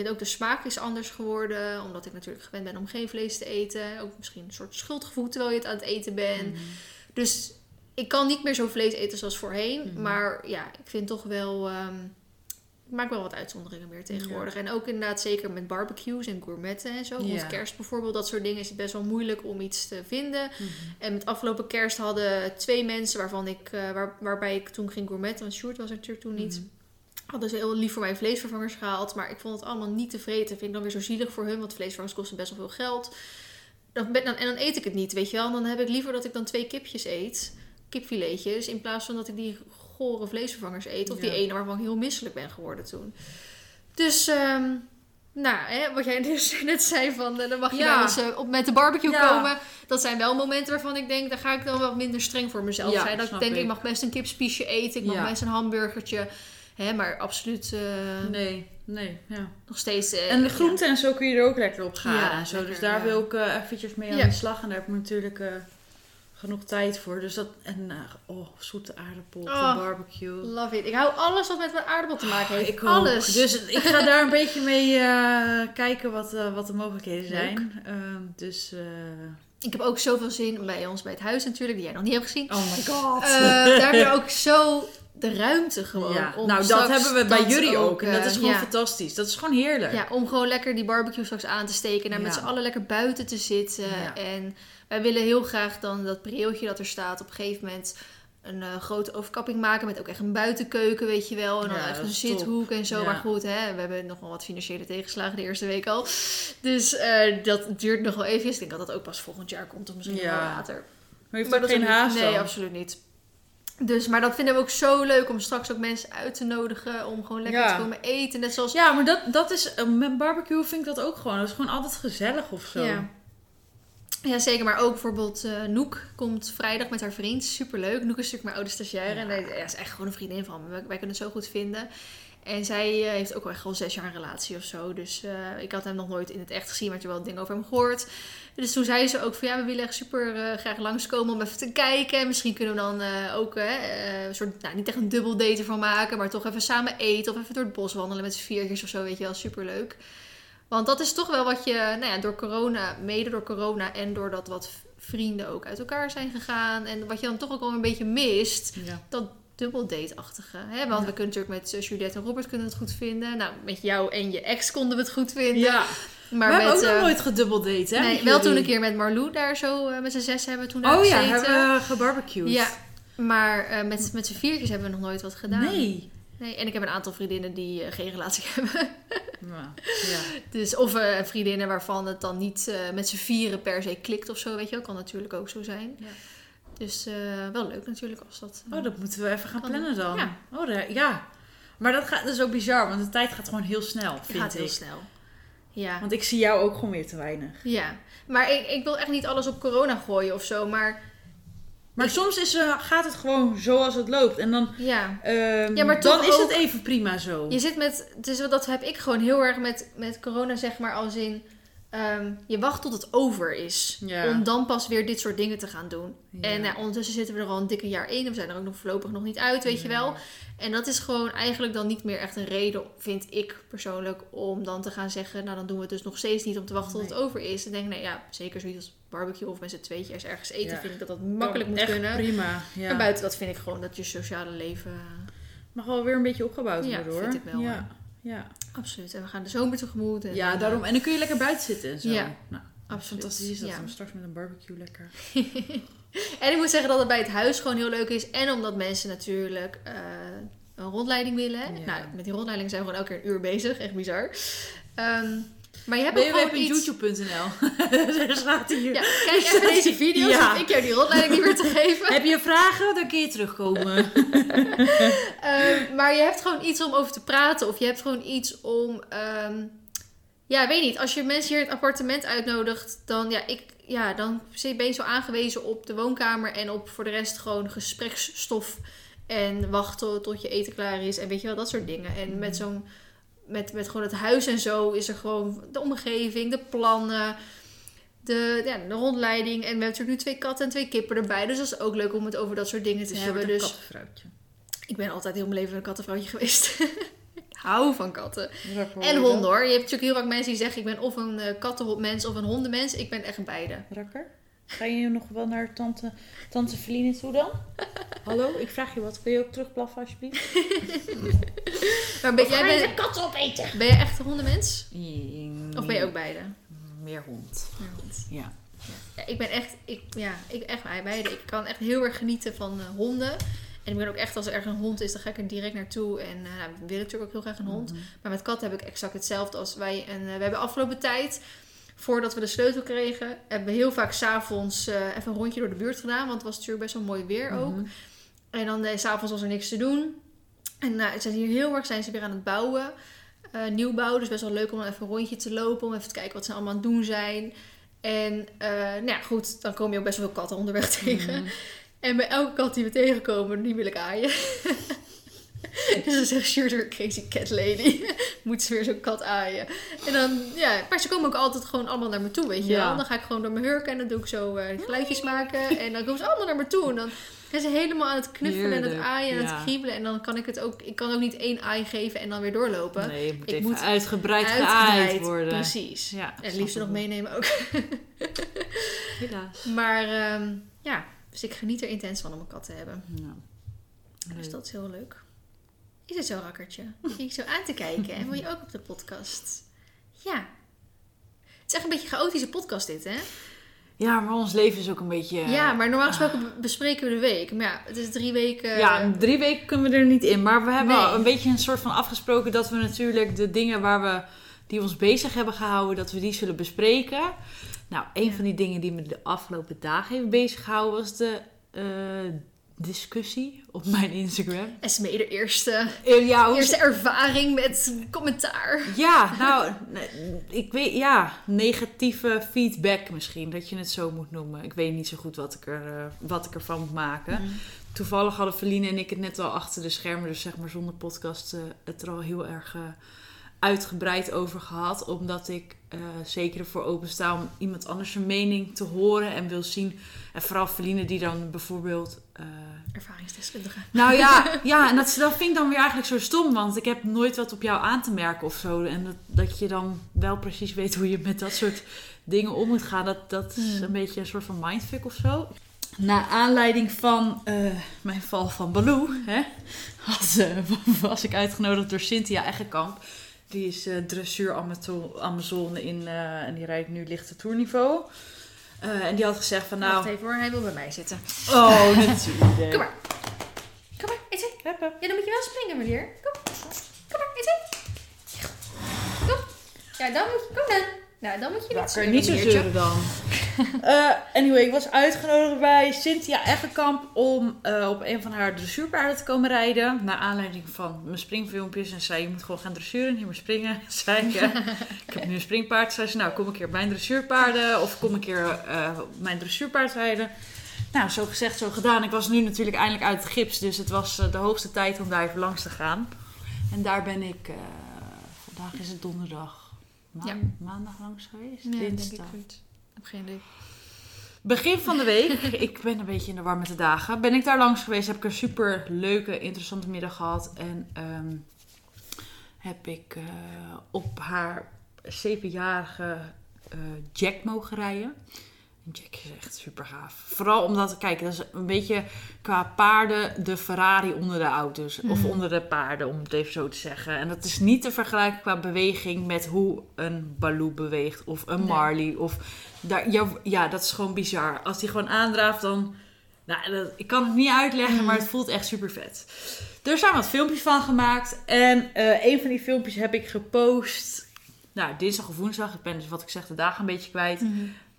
Ik vind ook de smaak is anders geworden. Omdat ik natuurlijk gewend ben om geen vlees te eten. Ook misschien een soort schuldgevoel terwijl je het aan het eten bent. Mhm. Dus ik kan niet meer zo vlees eten zoals voorheen. Mhm. Maar ja, ik vind toch wel. ehm, ik maak wel wat uitzonderingen meer tegenwoordig. En ook inderdaad zeker met barbecues en gourmetten en zo. Rond Ja. kerst bijvoorbeeld, dat soort dingen is het best wel moeilijk om iets te vinden. Mhm. En met afgelopen kerst hadden twee mensen waarvan ik, eh, waar, waarbij ik toen ging gourmetten, want Sjoerd was er natuurlijk toen niet. Mhm. Hadden ze heel lief voor mij vleesvervangers gehaald. Maar ik vond het allemaal niet te vreten. Vind ik dan weer zo zielig voor hun. Want vleesvervangers kosten best wel veel geld. Dan ben, dan, en dan eet ik het niet, weet je wel. Dan heb ik liever dat ik dan twee kipjes eet. Kipfiletjes. In plaats van dat ik die gore vleesvervangers eet. Of die ene waarvan ik heel misselijk ben geworden toen. Dus, ehm, nou, hè, wat jij dus net zei van... eh, dan mag je Ja. wel eens eh, op, met de barbecue Ja. komen. Dat zijn wel momenten waarvan ik denk... daar ga ik dan wel minder streng voor mezelf Ja, zijn. Dat ik denk, ik. mag best een kipspiesje eten. Ik mag best een hamburgertje. Hè, maar absoluut eh, Nee, nee, ja. nog steeds... eh, En de ja. groenten en zo kun je er ook lekker op gaan Ja, en zo. lekker, dus daar wil ik eh, eventjes mee aan de slag. En daar heb ik natuurlijk genoeg tijd voor. Dus dat, en oh, zoete aardappel, Oh. barbecue. Love it. Ik hou alles wat met mijn aardappel te maken heeft. Ik ook. alles. Dus ik ga daar een beetje mee kijken wat, wat de mogelijkheden zijn. Ehm, dus, Ik heb ook zoveel zin bij ons bij het huis natuurlijk, die jij nog niet hebt gezien. oh my god. Daar heb je ook zo de ruimte gewoon. ja. om Nou, dat hebben we bij jullie ook. En dat eh, is gewoon ja. fantastisch. Dat is gewoon heerlijk. Ja, om gewoon lekker die barbecue straks aan te steken. En met z'n allen lekker buiten te zitten. En wij willen heel graag dan dat preeltje dat er staat op een gegeven moment een eh, grote overkapping maken. Met ook echt een buitenkeuken, weet je wel. En dan Ja, echt een top. zithoek en zo. Ja. Maar goed, hè, we hebben nog wel wat financiële tegenslagen de eerste week al. Dus eh, dat duurt nog wel even. Ik denk dat dat ook pas volgend jaar komt of misschien Ja. wel later. Maar je heeft Maar geen haast Nee, absoluut niet. Dus, maar dat vinden we ook zo leuk om straks ook mensen uit te nodigen om gewoon lekker Ja. te komen eten. Net zoals Ja, maar dat, dat is, met barbecue vind ik dat ook gewoon. Dat is gewoon altijd gezellig of zo. Ja. Ja, zeker. Maar ook bijvoorbeeld eh Noek komt vrijdag met haar vriend. Superleuk. Noek is natuurlijk mijn oude stagiaire. Ja. En hij ja, is echt gewoon een vriendin van me. Wij kunnen het zo goed vinden. En zij eh, heeft ook wel echt al zes jaar een relatie of zo. Dus eh, ik had hem nog nooit in het echt gezien. Maar ik wel dingen over hem gehoord. Dus toen zei ze ook van ja, we willen echt super eh, graag langskomen om even te kijken. En misschien kunnen we dan ook een soort, nou niet echt een dubbel date ervan maken. Maar toch even samen eten. Of even door het bos wandelen met z'n viertjes of zo. Weet je wel, superleuk. Want dat is toch wel wat je, nou ja, door corona, mede door corona en doordat wat vrienden ook uit elkaar zijn gegaan. En wat je dan toch ook wel een beetje mist, Ja. dat dubbel date-achtige. Hè? Want Ja. we kunnen natuurlijk met Juliette en Robert kunnen het goed vinden. Nou, met jou en je ex konden we het goed vinden. ja. Maar we met, hebben ook nog eh, nooit gedubbeldated, hè? nee, wel toen een keer met Marlou daar zo eh, met z'n zes hebben we toen Oh ja, gezeten. hebben we gebarbecued. Ja, maar eh, met, met z'n viertjes hebben we nog nooit wat gedaan. Nee. Nee, En ik heb een aantal vriendinnen die geen relatie hebben. Ja. ja. Dus, of vriendinnen waarvan het dan niet met z'n vieren per se klikt of zo, weet je wel. Kan natuurlijk ook zo zijn. Ja. Dus eh, wel leuk natuurlijk als dat... eh, Oh, dat moeten we even gaan plannen dan. Ja. Oh, daar- ja. Maar dat, gaat, dat is ook bizar, want de tijd gaat gewoon heel snel, vind gaat heel snel. Ja, Want ik zie jou ook gewoon weer te weinig. ja. Maar ik, ik wil echt niet alles op corona gooien of zo. Maar Maar soms is, eh, gaat het gewoon zoals het loopt. En dan, ja, ehm, Ja, maar dan is ook- het even prima zo. je zit met... Dus dat heb ik gewoon heel erg met, met corona zeg maar als in... ehm, je wacht tot het over is. Ja. Om dan pas weer dit soort dingen te gaan doen. Ja. En nou, ondertussen zitten we er al een dikke jaar in. We zijn er ook nog voorlopig nog niet uit, weet je wel. En dat is gewoon eigenlijk dan niet meer echt een reden, vind ik persoonlijk, om dan te gaan zeggen, nou dan doen we het dus nog steeds niet om te wachten tot het over is. En denk nee ja, zeker zoiets als barbecue of met z'n tweetjes ergens eten, Ja. vind ik dat dat makkelijk moet Echt kunnen. prima. Ja. Maar buiten dat vind ik gewoon dat je sociale leven, Mag wel weer een beetje opgebouwd Ja, worden hoor. vind ik wel, Ja. Ja. absoluut. En we gaan de zomer tegemoet. En, ja, eh, daarom. En dan kun je lekker buiten zitten en zo. Ja. Nou, Absoluut. fantastisch is dat. Ja. Straks met een barbecue lekker. En ik moet zeggen dat het bij het huis gewoon heel leuk is. En omdat mensen natuurlijk eh, een rondleiding willen. Ja. Nou, met die rondleiding zijn we gewoon elke keer een uur bezig. Echt bizar. Ehm, maar je hebt www.youtube.nl Daar staat hier. Ja, kijk even deze video's. Ja. Hoef ik jou die rondleiding niet meer te geven. Heb je vragen? Dan kun je terugkomen. Ehm, maar je hebt gewoon iets om over te praten. Of je hebt gewoon iets om... ehm, ja, weet niet. Als je mensen hier in het appartement uitnodigt... Dan, ja, ik, ja, dan ben je zo aangewezen op de woonkamer... en op voor de rest gewoon gespreksstof... En wachten tot je eten klaar is. En weet je wel, dat soort dingen. En met zo'n... Met, met gewoon het huis en zo is er gewoon de omgeving, de plannen, de, ja, de rondleiding. En we hebben natuurlijk nu twee katten en twee kippen erbij. Dus dat is ook leuk om het over dat soort dingen te is hebben. een Dus kattenvrouwtje. ik ben altijd heel mijn leven een kattenvrouwtje geweest. ik hou van katten. En honden hoor. Je hebt natuurlijk heel vaak mensen die zeggen: ik ben of een uh, kattenmens of een hondenmens. Ik ben echt beide. Rakker? Ga je nog wel naar tante, tante Feline toe dan? Hallo, ik vraag je wat. Kun je ook terugblaffen alsjeblieft? maar ben, jij ben, katten opeten? Ben je echt een hondenmens? Of ben je ook beide? Meer hond. Meer hond. Ja. ja. ik ben echt, ik, ja, ik echt beide. Ik kan echt heel erg genieten van uh, honden. En ik ben ook echt, als er ergens een hond is, dan ga ik er direct naartoe. En uh, we willen natuurlijk ook heel graag een hond. Mhm. Maar met katten heb ik exact hetzelfde als wij. En uh, we hebben afgelopen tijd, voordat we de sleutel kregen, hebben we heel vaak s'avonds uh, even een rondje door de buurt gedaan. Want het was natuurlijk best wel mooi weer ook. Mhm. En dan s s'avonds was er niks te doen. En nou, ze zijn hier heel erg zijn ze weer aan het bouwen. nieuwbouw, dus best wel leuk om even een rondje te lopen. Om even te kijken wat ze allemaal aan het doen zijn. En nou ja, goed, dan kom je ook best wel veel katten onderweg tegen. Mhm. En bij elke kat die we tegenkomen, die wil ik aaien. dus dan zegt Sjoerd weer crazy cat lady. Moet ze weer zo'n kat aaien. En dan, ja, maar ze komen ook altijd gewoon allemaal naar me toe, weet je Ja. wel. Dan ga ik gewoon door mijn hurken en dan doe ik zo eh, geluidjes maken. En dan komen ze allemaal naar me toe. En dan zijn ze helemaal aan het knuffelen en het aaien en ja. het kriebelen. En dan kan ik het ook, ik kan ook niet één aai geven en dan weer doorlopen. Nee, je moet Ik even moet uitgebreid, Uitgebreid, geaaid worden. Precies. Ja, En het liefst nog meenemen ook. Helaas. Maar ehm, ja, dus ik geniet er intens van om een kat te hebben. Ja. Dus dat is heel leuk. Is het zo, rakkertje? Je zo aan te kijken en wil je ook op de podcast? Ja. Het is echt een beetje een chaotische podcast dit, hè? Ja, maar ons leven is ook een beetje... Ja, maar normaal gesproken be- bespreken we de week. Maar ja, het is drie weken... Ja, drie weken kunnen we er niet in. Maar we hebben Nee. een beetje een soort van afgesproken dat we natuurlijk de dingen waar we, die ons bezig hebben gehouden, dat we die zullen bespreken. Nou, een Ja. van die dingen die me de afgelopen dagen heeft bezig gehouden was de eh, discussie op mijn Instagram. Esmee, de eerste, Eh, ja, hoe- eerste ervaring met commentaar. ja, nou, ik weet, ja, negatieve feedback misschien, dat je het zo moet noemen. Ik weet niet zo goed wat ik, er, eh, wat ik ervan moet maken. Toevallig hadden Feline en ik het net al achter de schermen, dus zeg maar zonder podcast, eh, het er al heel erg uitgebreid over gehad. Omdat ik eh, zeker ervoor opensta om iemand anders zijn mening te horen en wil zien. En vooral Feline die dan bijvoorbeeld... eh, Ervaringsdeskundige. nou ja, ja en dat, dat vind ik dan weer eigenlijk zo stom. Want ik heb nooit wat op jou aan te merken of zo. En dat, dat je dan wel precies weet hoe je met dat soort dingen om moet gaan. Dat, dat is Hmm. een beetje een soort van mindfuck of zo. Na aanleiding van eh, mijn val van Baloo, hè, eh, was ik uitgenodigd door Cynthia Eggenkamp. Die is eh dressuur Amazo- Amazone in, eh, en die rijdt nu lichte toerniveau. Eh, en die had gezegd van nou... Wacht even hoor, hij wil bij mij zitten. Oh, natuurlijk. Kom maar. Kom maar. Huppen. Ja, dan moet je wel springen, meneer. Kom. Kom maar, Eze. Kom. Ja, dan moet je... Kom dan. Nou, dan moet je niet Wakker, zeuren, niet zo zeuren dan. Eh, anyway, ik was uitgenodigd bij Cynthia Eggenkamp om eh, op een van haar dressuurpaarden te komen rijden. Naar aanleiding van mijn springfilmpjes. En zei, je moet gewoon gaan dressuren, niet meer springen. Zei ik, ik heb nu een springpaard. Zei ze, nou kom een keer mijn dressuurpaarden. Of kom een keer eh, mijn dressuurpaard rijden. Nou, zo gezegd, zo gedaan. Ik was nu natuurlijk eindelijk uit het gips. Dus het was de hoogste tijd om daar even langs te gaan. En daar ben ik, vandaag is het donderdag. Ja. Maandag langs geweest? Ja, denk ik Dinsdag. goed. Heb geen idee. Begin van de week, ik ben een beetje in de war met de dagen, ben ik daar langs geweest. Heb ik een super leuke, interessante middag gehad. En ehm, heb ik eh, op haar zevenjarige eh, Jack mogen rijden. Jack is echt super gaaf. Vooral omdat, kijk, dat is een beetje qua paarden de Ferrari onder de auto's. Of Mhm. onder de paarden, om het even zo te zeggen. En dat is niet te vergelijken qua beweging met hoe een Baloo beweegt. Of een Nee. Marley. Of daar, ja, ja, dat is gewoon bizar. Als die gewoon aandraaft, dan... Nou, dat, ik kan het niet uitleggen, Mhm. maar het voelt echt super vet. Er zijn wat filmpjes van gemaakt. En eh, een van die filmpjes heb ik gepost. Nou, dinsdag of woensdag. Ik ben dus wat ik zeg de dagen een beetje kwijt.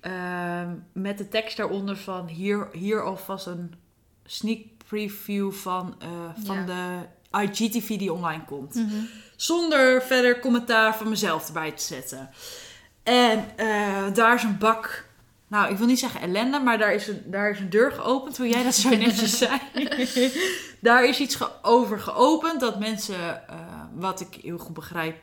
Ehm, met de tekst daaronder van hier, hier alvast een sneak preview van, eh, van Ja. de IGTV die online komt. Mhm. Zonder verder commentaar van mezelf erbij te zetten. En eh, daar is een bak. Nou, ik wil niet zeggen ellende, maar daar is een, daar is een deur geopend, hoe jij dat zo netjes zei. daar is iets ge- over geopend dat mensen, eh, wat ik heel goed begrijp,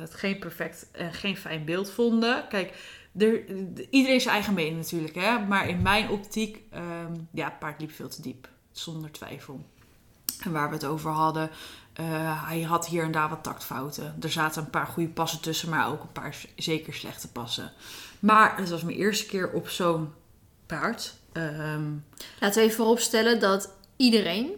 het geen perfect en geen fijn beeld vonden. Kijk, er, iedereen zijn eigen mening natuurlijk, hè? maar in mijn optiek, ehm ja, het paard liep veel te diep, zonder twijfel. En waar we het over hadden, Eh, hij had hier en daar wat taktfouten. Er zaten een paar goede passen tussen, maar ook een paar zeker slechte passen. Maar het was mijn eerste keer op zo'n paard. Ehm, Laten we even vooropstellen dat iedereen,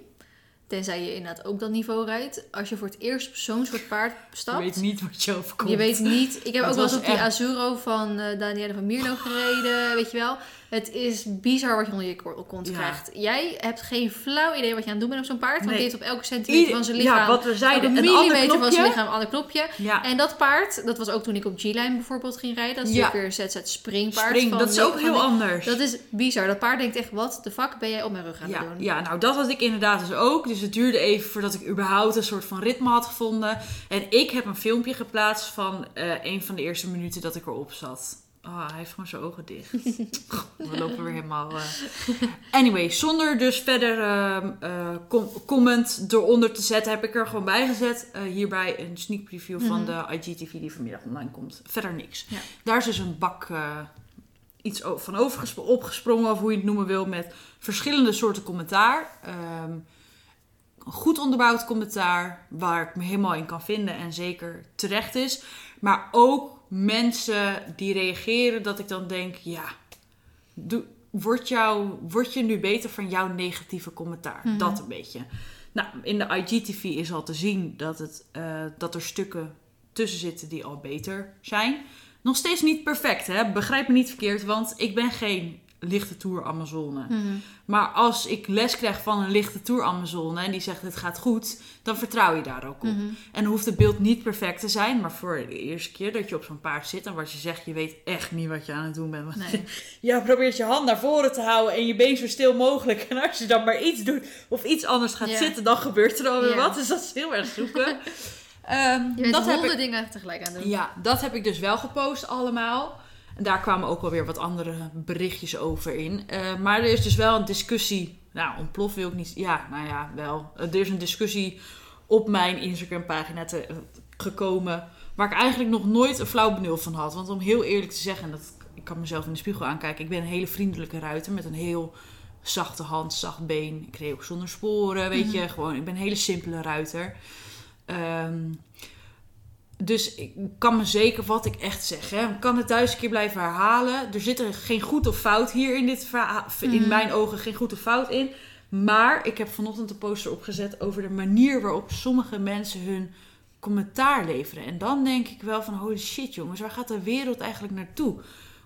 tenzij je inderdaad ook dat niveau rijdt, als je voor het eerst op zo'n soort paard je stapt, weet niet wat je overkomt. Je weet niet. Ik heb ook wel eens op die Azuro van eh Danielle van Mierlo gereden, weet je wel. Het is bizar wat je onder je ko- kont Ja. krijgt. Jij hebt geen flauw idee wat je aan het doen bent op zo'n paard. Want Nee. die heeft op elke centimeter van zijn lichaam, Ja, wat we zeiden. Een millimeter van zijn lichaam, een ander knopje. Ja, En dat paard, dat was ook toen ik op G-Line bijvoorbeeld ging rijden. Dat is Ja. weer ZZ springpaard. spring, van dat is ook van heel anders. Dat is bizar. Dat paard denkt echt, wat de fuck ben jij op mijn rug aan het doen? ja, nou dat had ik inderdaad dus ook. Dus het duurde even voordat ik überhaupt een soort van ritme had gevonden. En ik heb een filmpje geplaatst van eh, een van de eerste minuten dat ik erop zat. Ah, hij heeft gewoon zijn ogen dicht. We lopen weer helemaal... eh. Anyway, zonder dus verder ehm, eh, com- comment eronder te zetten, heb ik er gewoon bij gezet. eh, hierbij een sneak preview van Mhm. de IGTV die vanmiddag online komt. Verder niks. Ja. Daar is dus een bak iets van opgesprongen, of hoe je het noemen wil, met verschillende soorten commentaar. Ehm, een goed onderbouwd commentaar, waar ik me helemaal in kan vinden en zeker terecht is. Maar ook mensen die reageren dat ik dan denk, ja, doe, wordt, jou, word je nu beter van jouw negatieve commentaar? Mhm. Dat een beetje. Nou, in de IGTV is al te zien dat, het, eh, dat er stukken tussen zitten die al beter zijn. Nog steeds niet perfect, hè? begrijp me niet verkeerd, want ik ben geen lichte tour Amazone. Mhm. Maar als ik les krijg van een lichte tour Amazone en die zegt het gaat goed, dan vertrouw je daar ook op. Mhm. En hoeft het beeld niet perfect te zijn, maar voor de eerste keer dat je op zo'n paard zit en wat je zegt, je weet echt niet wat je aan het doen bent. Want Nee. je probeert je hand naar voren te houden en je been zo stil mogelijk. En als je dan maar iets doet of iets anders gaat Ja. zitten, dan gebeurt er alweer Ja. wat. Dus dat is heel erg zoeken. Ehm, Je bent dat heb ik, dingen tegelijk aan het doen. ja, dat heb ik dus wel gepost allemaal. En daar kwamen ook wel weer wat andere berichtjes over in. Eh, maar er is dus wel een discussie. Nou, ontplof wil ik niet. Ja, nou ja, wel. Eh, er is een discussie op mijn Instagram-pagina te- eh, gekomen. Waar ik eigenlijk nog nooit een flauw benul van had. Want om heel eerlijk te zeggen, en dat, ik kan mezelf in de spiegel aankijken. Ik ben een hele vriendelijke ruiter met een heel zachte hand, zacht been. Ik reed ook zonder sporen, weet je. Gewoon, ik ben een hele simpele ruiter. Ehm, dus ik kan me zeker wat ik echt zeg. Hè. Ik kan het duizend keer blijven herhalen. Er zit er geen goed of fout hier in dit verhaal. In Mhm. mijn ogen geen goed of fout in. Maar ik heb vanochtend een poster opgezet over de manier waarop sommige mensen hun commentaar leveren. En dan denk ik wel van holy shit jongens, waar gaat de wereld eigenlijk naartoe?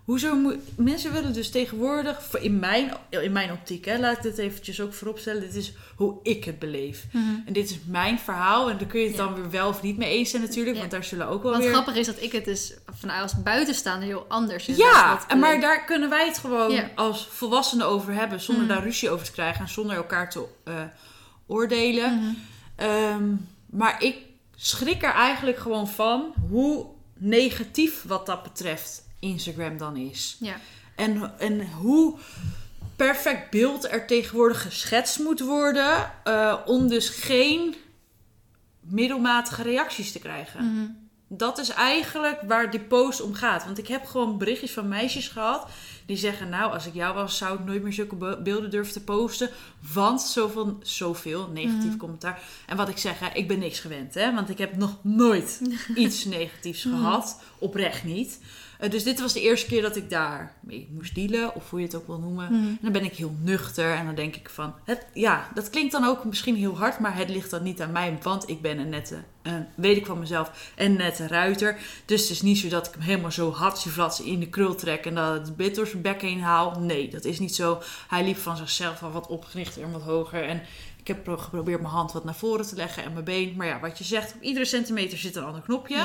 Hoezo moet... Mensen willen dus tegenwoordig, in mijn, in mijn optiek, hè, laat ik dit eventjes ook vooropstellen. Dit is hoe ik het beleef. Mhm. En dit is mijn verhaal. En daar kun je het Ja. dan weer wel of niet mee eens zijn natuurlijk. Ja. Want daar zullen ook wel Wat weer... grappig is dat ik het dus vanuit als buitenstaander heel anders is. Ja, en maar daar kunnen wij het gewoon Ja. als volwassenen over hebben. Zonder Mhm. daar ruzie over te krijgen. En zonder elkaar te eh, oordelen. Mhm. Ehm, maar ik schrik er eigenlijk gewoon van hoe negatief wat dat betreft Instagram dan is. Ja. En, en hoe perfect beeld er tegenwoordig geschetst moet worden. eh, om dus geen middelmatige reacties te krijgen. Mhm. Dat is eigenlijk waar die post om gaat. Want ik heb gewoon berichtjes van meisjes gehad. Die zeggen, nou, als ik jou was, zou ik nooit meer zulke be- beelden durven te posten. Want zoveel, zoveel negatief Mhm. commentaar. En wat ik zeg, hè, ik ben niks gewend. Hè? Want ik heb nog nooit iets negatiefs gehad. Oprecht niet. Eh, dus dit was de eerste keer dat ik daar mee moest dealen. Of hoe je het ook wil noemen. Mhm. En dan ben ik heel nuchter en dan denk ik van, het, ja, dat klinkt dan ook misschien heel hard, maar het ligt dan niet aan mij, want ik ben een nette, weet ik van mezelf, een nette ruiter. Dus het is niet zo dat ik hem helemaal zo hatsje in de krul trek en dat het bit door zijn bek heen haal. Nee, dat is niet zo. Hij liep van zichzelf al wat opgerichter en wat hoger en ik heb pro- geprobeerd mijn hand wat naar voren te leggen en mijn been. Maar ja, wat je zegt, op iedere centimeter zit een ander knopje.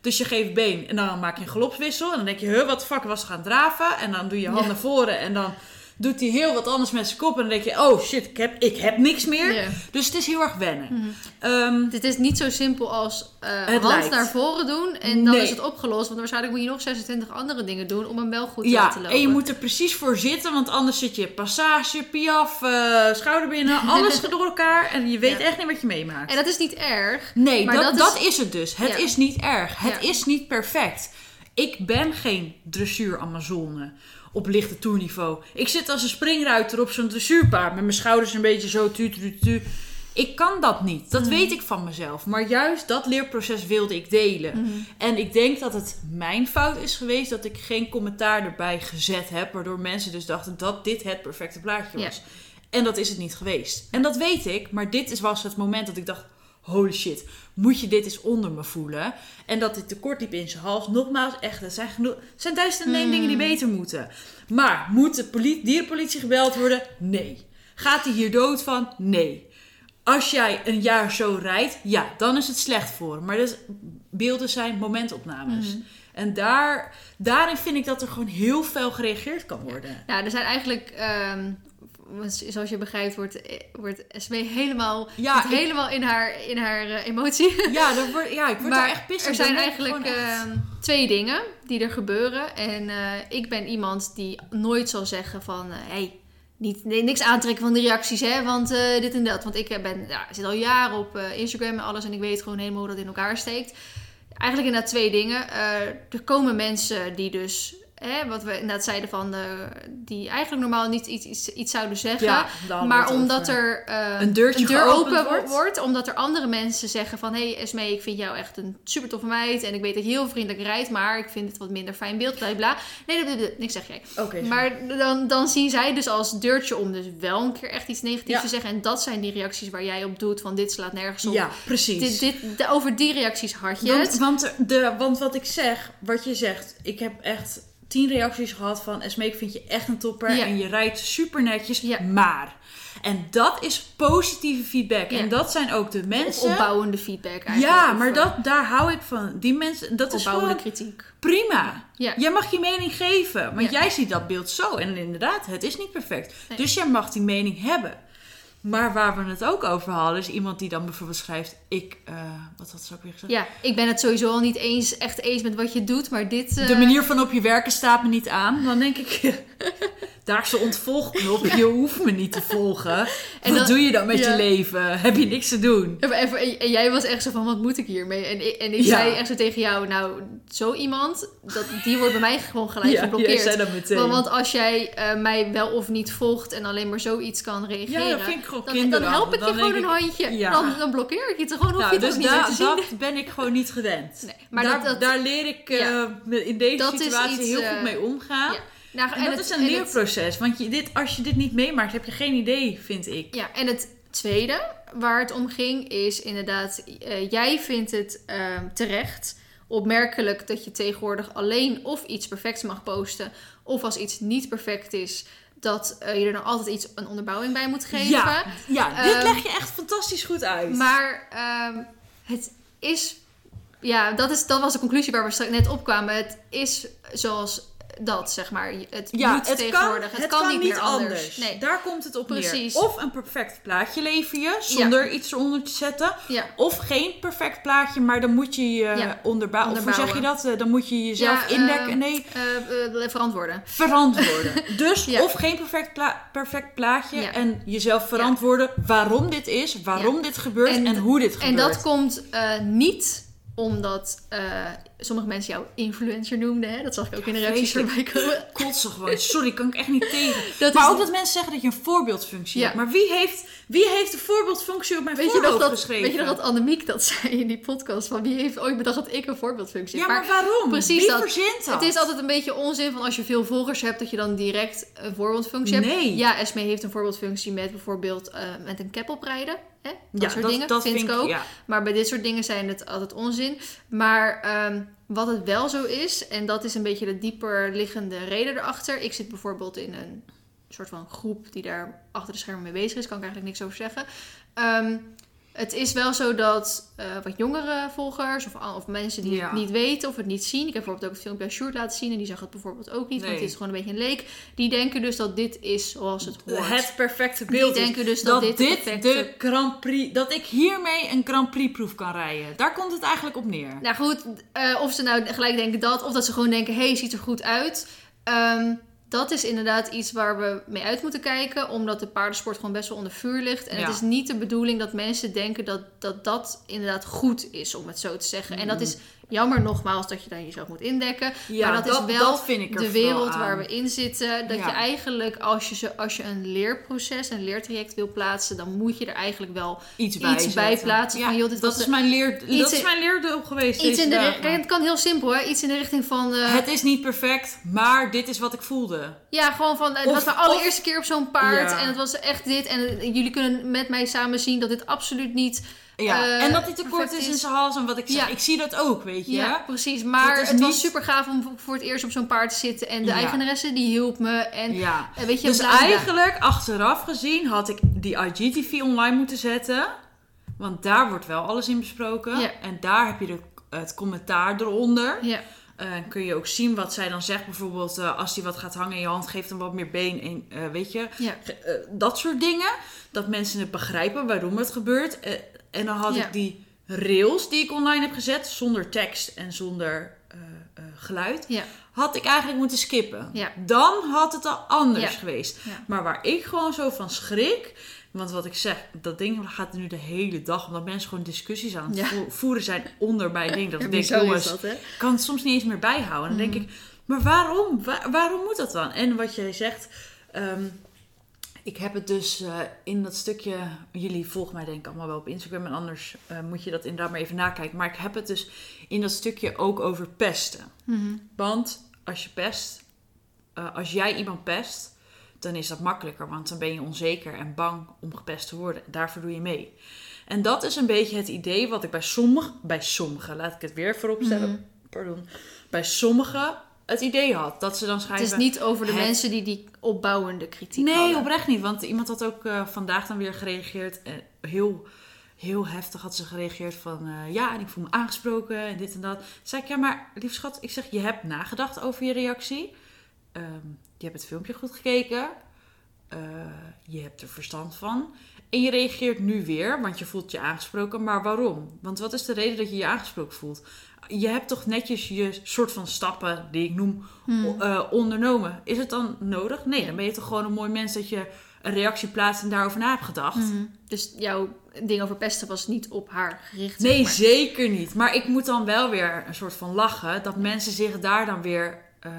Dus je geeft been en dan maak je een galopswissel. En dan denk je, huh, wat fuck was gaan draven? En dan doe je hand Ja. naar voren en dan doet hij heel wat anders met zijn kop. En dan denk je, oh shit, ik heb, ik heb niks meer. Ja. Dus het is heel erg wennen. Ehm, Dit is niet zo simpel als eh Het hand lijkt. naar voren doen en dan Nee. is het opgelost. Want waarschijnlijk moet je nog 26 andere dingen doen om hem wel goed te ja, laten lopen. en je moet er precies voor zitten, want anders zit je passage, piaf, eh schouderbinnen, alles door elkaar. En je weet Ja. echt niet wat je meemaakt. En dat is niet erg. Nee, Maar dat, dat dat, is- het dus. Het Ja. is niet erg. Het is niet perfect. Ik ben geen dressuur Amazone op lichte toerniveau. Ik zit als een springruiter op zo'n dressuurpaard met mijn schouders een beetje zo tu tu tu. Ik kan dat niet. Dat Mhm. weet ik van mezelf. Maar juist dat leerproces wilde ik delen. Mhm. En ik denk dat het mijn fout is geweest dat ik geen commentaar erbij gezet heb. Waardoor mensen dus dachten dat dit het perfecte plaatje was. En dat is het niet geweest. En dat weet ik. Maar dit was het moment dat ik dacht... Holy shit, moet je dit eens onder me voelen? En dat dit tekort liep in zijn hals. Nogmaals, echt, er zijn, genoeg, zijn duizend en één Hmm. dingen die beter moeten. Maar moet de poli- dierenpolitie gebeld worden? Nee. Gaat hij hier dood van? Nee. Als jij een jaar zo rijdt, ja, dan is het slecht voor hem. Maar dus, beelden zijn momentopnames. Mhm. En daar, daarin vind ik dat er gewoon heel veel gereageerd kan worden. Nou, er zijn eigenlijk, ehm, zoals je begrijpt, wordt, wordt SW helemaal, Ja, zit ik- helemaal in haar, in haar eh, emotie. Ja, word, ja ik word maar daar echt pissig er zijn eigenlijk ehm, twee dingen die er gebeuren. En eh, ik ben iemand die nooit zal zeggen van... hé, hey, niet, nee, niks aantrekken van de reacties, hè, want eh, dit en dat. Want ik eh, ben, ja, zit al jaren op eh, Instagram en alles... en ik weet gewoon helemaal hoe dat in elkaar steekt. Eigenlijk inderdaad twee dingen. Eh, er komen mensen die dus... Hè, wat we inderdaad zeiden van... eh, die eigenlijk normaal niet iets, iets, iets zouden zeggen... ja, Maar omdat over. er eh, Een deurtje deur open wordt. wordt. Omdat er andere mensen zeggen van... Hé hey Esmee, ik vind jou echt een super toffe meid. En ik weet dat je heel vriendelijk rijdt. Maar ik vind het wat minder fijn beeld. Bla bla. Nee, niks zeg jij. Oké, Maar dan, dan zien zij dus als deurtje om dus wel een keer echt iets negatiefs Ja. te zeggen. En dat zijn die reacties waar jij op doet. Van dit slaat nergens op. ja, precies. Dit, dit, over die reacties had je Want, het. want, de, want wat ik zeg, wat je zegt, ik heb echt tien reacties gehad van Esme, ik vind je echt een topper Ja. en je rijdt super netjes, Ja. maar. En dat is positieve feedback. Ja. En dat zijn ook de Of mensen. opbouwende feedback eigenlijk. ja, maar eh, dat, daar hou ik van. Die mensen, dat is Opbouwende gewoon kritiek. prima. Ja. Jij mag je mening geven, want jij ziet dat beeld zo. En inderdaad, het is niet perfect. Nee. Dus jij mag die mening hebben. Maar waar we het ook over hadden, is iemand die dan bijvoorbeeld schrijft: Ik, eh, wat had ze ook weer gezegd? Ja, ik ben het sowieso al niet eens, echt eens met wat je doet. Maar dit... eh, De manier van op je werken staat me niet aan. Dan denk ik, daar is de ontvolgknop. Je hoeft me niet te volgen. En wat dan- doe je dan met ja. je leven? Heb je niks te doen? En- en jij was echt zo van, wat moet ik hiermee? En ik, en ik Ja. zei echt zo tegen jou, nou, zo iemand, dat, die wordt bij mij gewoon gelijk Ja, geblokkeerd. zei dat meteen. Want, want als jij eh, mij wel of niet volgt en alleen maar zoiets kan reageren, ja, dat vind ik gewoon dan, dan help ik je gewoon een handje. ja. Dan, dan blokkeer ik je toch gewoon, hoef Nou, je het dus niet te zien. dat ben ik gewoon niet gewend. Nee, maar daar, dat, dat, daar leer ik eh, Ja. in deze situatie iets, heel eh, goed mee omgaan. ja. Nou, En, dat het- is een het- leerproces. Want je, dit, als je dit niet meemaakt, heb je geen idee, vind ik. Ja, en het tweede waar het om ging is inderdaad, eh, jij vindt het eh, terecht, opmerkelijk dat je tegenwoordig alleen of iets perfects mag posten, of als iets niet perfect is, dat eh, je er dan altijd iets een onderbouwing bij moet geven. Ja, ja dit Ehm, leg je echt fantastisch goed uit. Maar ehm, het is, ja, dat, is, dat was de conclusie waar we straks net op kwamen. Het is zoals dat, zeg maar. Het Ja, moet het kan, tegenwoordig. het het kan, niet meer anders. anders. Nee. Daar komt het op Precies. neer. Of een perfect plaatje lever je, zonder iets eronder te zetten. Ja. Of geen perfect plaatje, maar dan moet je je Ja, onderbouwen. Of hoe zeg je dat? Eh, Dan moet je jezelf indekken. eh, nee, Eh, eh, verantwoorden. verantwoorden. dus of geen perfect, pla- perfect plaatje en jezelf verantwoorden waarom dit is, waarom dit gebeurt en, En- hoe dit En gebeurt. dat komt niet omdat sommige mensen jou influencer noemden. Hè? Dat zag ik ook in de reacties voorbij komen. Kotsen gewoon. Sorry, kan ik echt niet tegen. Dat maar ook dat mensen zeggen dat je een voorbeeldfunctie Ja. hebt. Maar wie heeft, wie heeft de voorbeeldfunctie op mijn Weet je, voorhoofd nog dat, geschreven? weet je nog dat Annemiek dat zei in die podcast? Van wie heeft ooit bedacht dat ik een voorbeeldfunctie Ja, heb? maar waarom? precies Wie dat. Het is altijd een beetje onzin van als je veel volgers hebt, dat je dan direct een voorbeeldfunctie hebt. Nee. Ja, Esme heeft een voorbeeldfunctie met bijvoorbeeld eh, met een cap oprijden. Hè? Dat ja, soort dat, dingen, dat vind ik ook. Ja. Maar bij dit soort dingen zijn het altijd onzin. Maar ehm, wat het wel zo is, en dat is een beetje de dieper liggende reden erachter. Ik zit bijvoorbeeld in een soort van groep die daar achter de schermen mee bezig is. Kan ik eigenlijk niks over zeggen. Ehm, het is wel zo dat eh, wat jongere volgers of, of mensen die Ja. het niet weten of het niet zien. Ik heb bijvoorbeeld ook het filmpje aan Sjoerd laten zien en die zag het bijvoorbeeld ook niet, want het is gewoon een beetje een leek. Die denken dus dat dit is zoals het hoort. Het perfecte die beeld is denken dus dat, dat dit, dit de perfecte de Grand Prix, dat ik hiermee een Grand Prix proef kan rijden. Daar komt het eigenlijk op neer. Nou goed, eh, of ze nou gelijk denken dat, of dat ze gewoon denken: hé, hey, ziet er goed uit. Ehm, dat is inderdaad iets waar we mee uit moeten kijken, omdat de paardensport gewoon best wel onder vuur ligt. En Ja. het is niet de bedoeling dat mensen denken dat, dat dat inderdaad goed is, om het zo te zeggen. En dat is Jammer nogmaals dat je dan jezelf moet indekken. Ja, maar dat, is wel dat vind ik de wereld aan. waar we in zitten. Dat Ja. je eigenlijk, als je, zo, als je een leerproces, een leertraject wil plaatsen, dan moet je er eigenlijk wel iets bij, iets bij plaatsen Ja, van, joh, dit dat is de- mijn leer, dat is mijn leerdoel geweest. iets deze in de dagen. richting. Het kan heel simpel, hè? Iets in de richting van. eh, Het is niet perfect, maar dit is wat ik voelde. Ja, gewoon van. Het Of- was mijn of- allereerste keer op zo'n paard. Ja. En het was echt dit. En eh, jullie kunnen met mij samen zien dat dit absoluut niet. Ja, eh, en dat hij te kort perfect is in zijn hals en wat ik zeg. Ja. Ik zie dat ook, weet je. Ja, precies. Maar Dat is het niet- was super gaaf om voor het eerst op zo'n paard te zitten. En de Ja. eigenaresse die hielp me. En Ja. eh, weet je, Dus eigenlijk, achteraf gezien, had ik die IGTV online moeten zetten. Want daar wordt wel alles in besproken. Ja. En daar heb je de, het commentaar eronder. Ja, Eh, kun je ook zien wat zij dan zegt. Bijvoorbeeld als die wat gaat hangen in je hand, geeft hem wat meer been. En, weet je, ja. Dat soort dingen. Dat mensen het begrijpen waarom het gebeurt. En dan had Ja. ik die rails die ik online heb gezet, zonder tekst en zonder eh, eh, geluid, Ja. had ik eigenlijk moeten skippen. Ja. Dan had het al anders geweest. Ja. Maar waar ik gewoon zo van schrik. Want wat ik zeg, dat ding gaat nu de hele dag. Omdat mensen gewoon discussies aan het voeren zijn onder mijn ding. Dat ik denk, jongens, dat, kan het soms niet eens meer bijhouden. En dan denk ik, maar waarom? Wa- waarom moet dat dan? En wat jij zegt, ehm, ik heb het dus eh, in dat stukje, jullie volgen mij denk ik allemaal wel op Instagram en anders eh, moet je dat inderdaad maar even nakijken. Maar ik heb het dus in dat stukje ook over pesten. Mhm. Want als je pest, eh, als jij iemand pest, dan is dat makkelijker. Want dan ben je onzeker en bang om gepest te worden. Daarvoor doe je mee. En dat is een beetje het idee wat ik bij sommigen, bij sommigen, laat ik het weer voorop stellen, Mhm. pardon, bij sommigen het idee had. Dat ze dan Het schrijven... is niet over de het- mensen die die opbouwende kritiek Nee, hadden. oprecht niet. Want iemand had ook eh, vandaag dan weer gereageerd. En heel, heel heftig had ze gereageerd van... eh, ja, en ik voel me aangesproken en dit en dat. Zei ik, ja, maar lief schat, ik zeg, je hebt nagedacht over je reactie. Ehm, je hebt het filmpje goed gekeken. Eh, je hebt er verstand van. En je reageert nu weer, want je voelt je aangesproken. Maar waarom? Want wat is de reden dat je je aangesproken voelt? Je hebt toch netjes je soort van stappen, die ik noem, Hmm. eh, ondernomen. Is het dan nodig? Nee, dan ben je toch gewoon een mooi mens dat je een reactie plaatst en daarover na hebt gedacht. Mhm. Dus jouw ding over pesten was niet op haar gericht. Nee, zeg maar. zeker niet. Maar ik moet dan wel weer een soort van lachen dat mensen zich daar dan weer eh,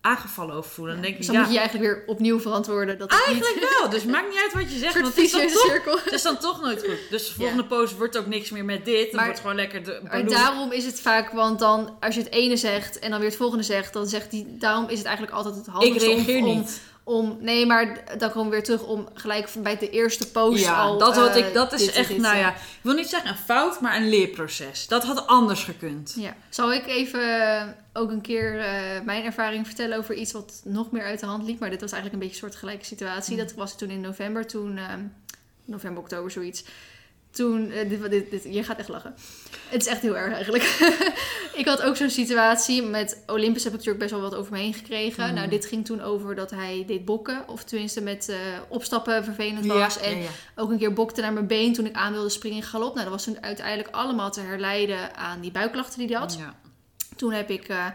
aangevallen over voelen. Dan denk ik, Dus dan ja, moet je je eigenlijk weer opnieuw verantwoorden. Dat het niet eigenlijk wel. Dus maakt niet uit wat je zegt. Want het is, dan toch, cirkel. het is dan toch nooit goed. Dus de volgende post wordt ook niks meer met dit. Dan Maar- wordt gewoon lekker de Maar daarom is het vaak, want dan als je het ene zegt en dan weer het volgende zegt, dan zegt die, daarom is het eigenlijk altijd het Ik handigste reageer om, om, niet. om- nee, maar dan komen we weer terug om gelijk bij de eerste post Ja, al. dat had eh, ik. Dat is dit echt, dit, nou eh. ja, ik wil niet zeggen een fout, maar een leerproces. Dat had anders gekund. Ja. Zal ik even eh, ook een keer eh, mijn ervaring vertellen over iets wat nog meer uit de hand liep? Maar dit was eigenlijk een beetje een soortgelijke situatie. Mm. Dat was toen in november, toen, eh, november, oktober, zoiets. Toen, eh, dit, dit, dit, je gaat echt lachen. Het is echt heel erg eigenlijk. ik had ook zo'n situatie. Met Olympus heb ik natuurlijk best wel wat over me heen gekregen. Mm. Nou, dit ging toen over dat hij deed bokken. Of tenminste met eh, opstappen vervelend Ja, was. En ja, ja. ook een keer bokte naar mijn been toen ik aan wilde springen in galop. Nou, dat was toen uiteindelijk allemaal te herleiden aan die buikklachten die hij had. Ja. Toen heb ik. eh,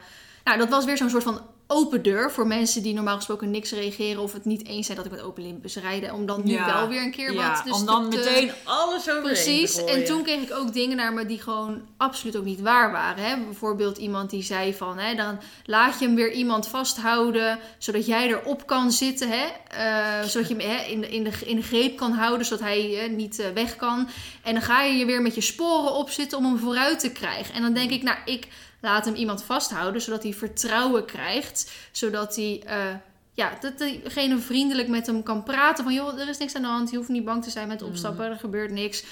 nou, dat was weer zo'n soort van open deur voor mensen die normaal gesproken niks reageren of het niet eens zijn dat ik met Open Olympus rijden. Om dan nu Ja. wel weer een keer Ja, wat. Dus om dan te- meteen alles over Precies. En toen kreeg ik ook dingen naar me die gewoon absoluut ook niet waar waren. Hè? Bijvoorbeeld iemand die zei van, hè, dan laat je hem weer iemand vasthouden, zodat jij erop kan zitten. Hè? Eh, zodat je hem hè, in, de, in, de, in de greep kan houden, zodat hij eh, niet eh, weg kan. En dan ga je je weer met je sporen opzitten om hem vooruit te krijgen. En dan denk ik, nou, ik laat hem iemand vasthouden, zodat hij vertrouwen krijgt. Zodat hij... eh, ja, dat diegene vriendelijk met hem kan praten. Van joh, er is niks aan de hand. Je hoeft niet bang te zijn met opstappen. Er gebeurt niks.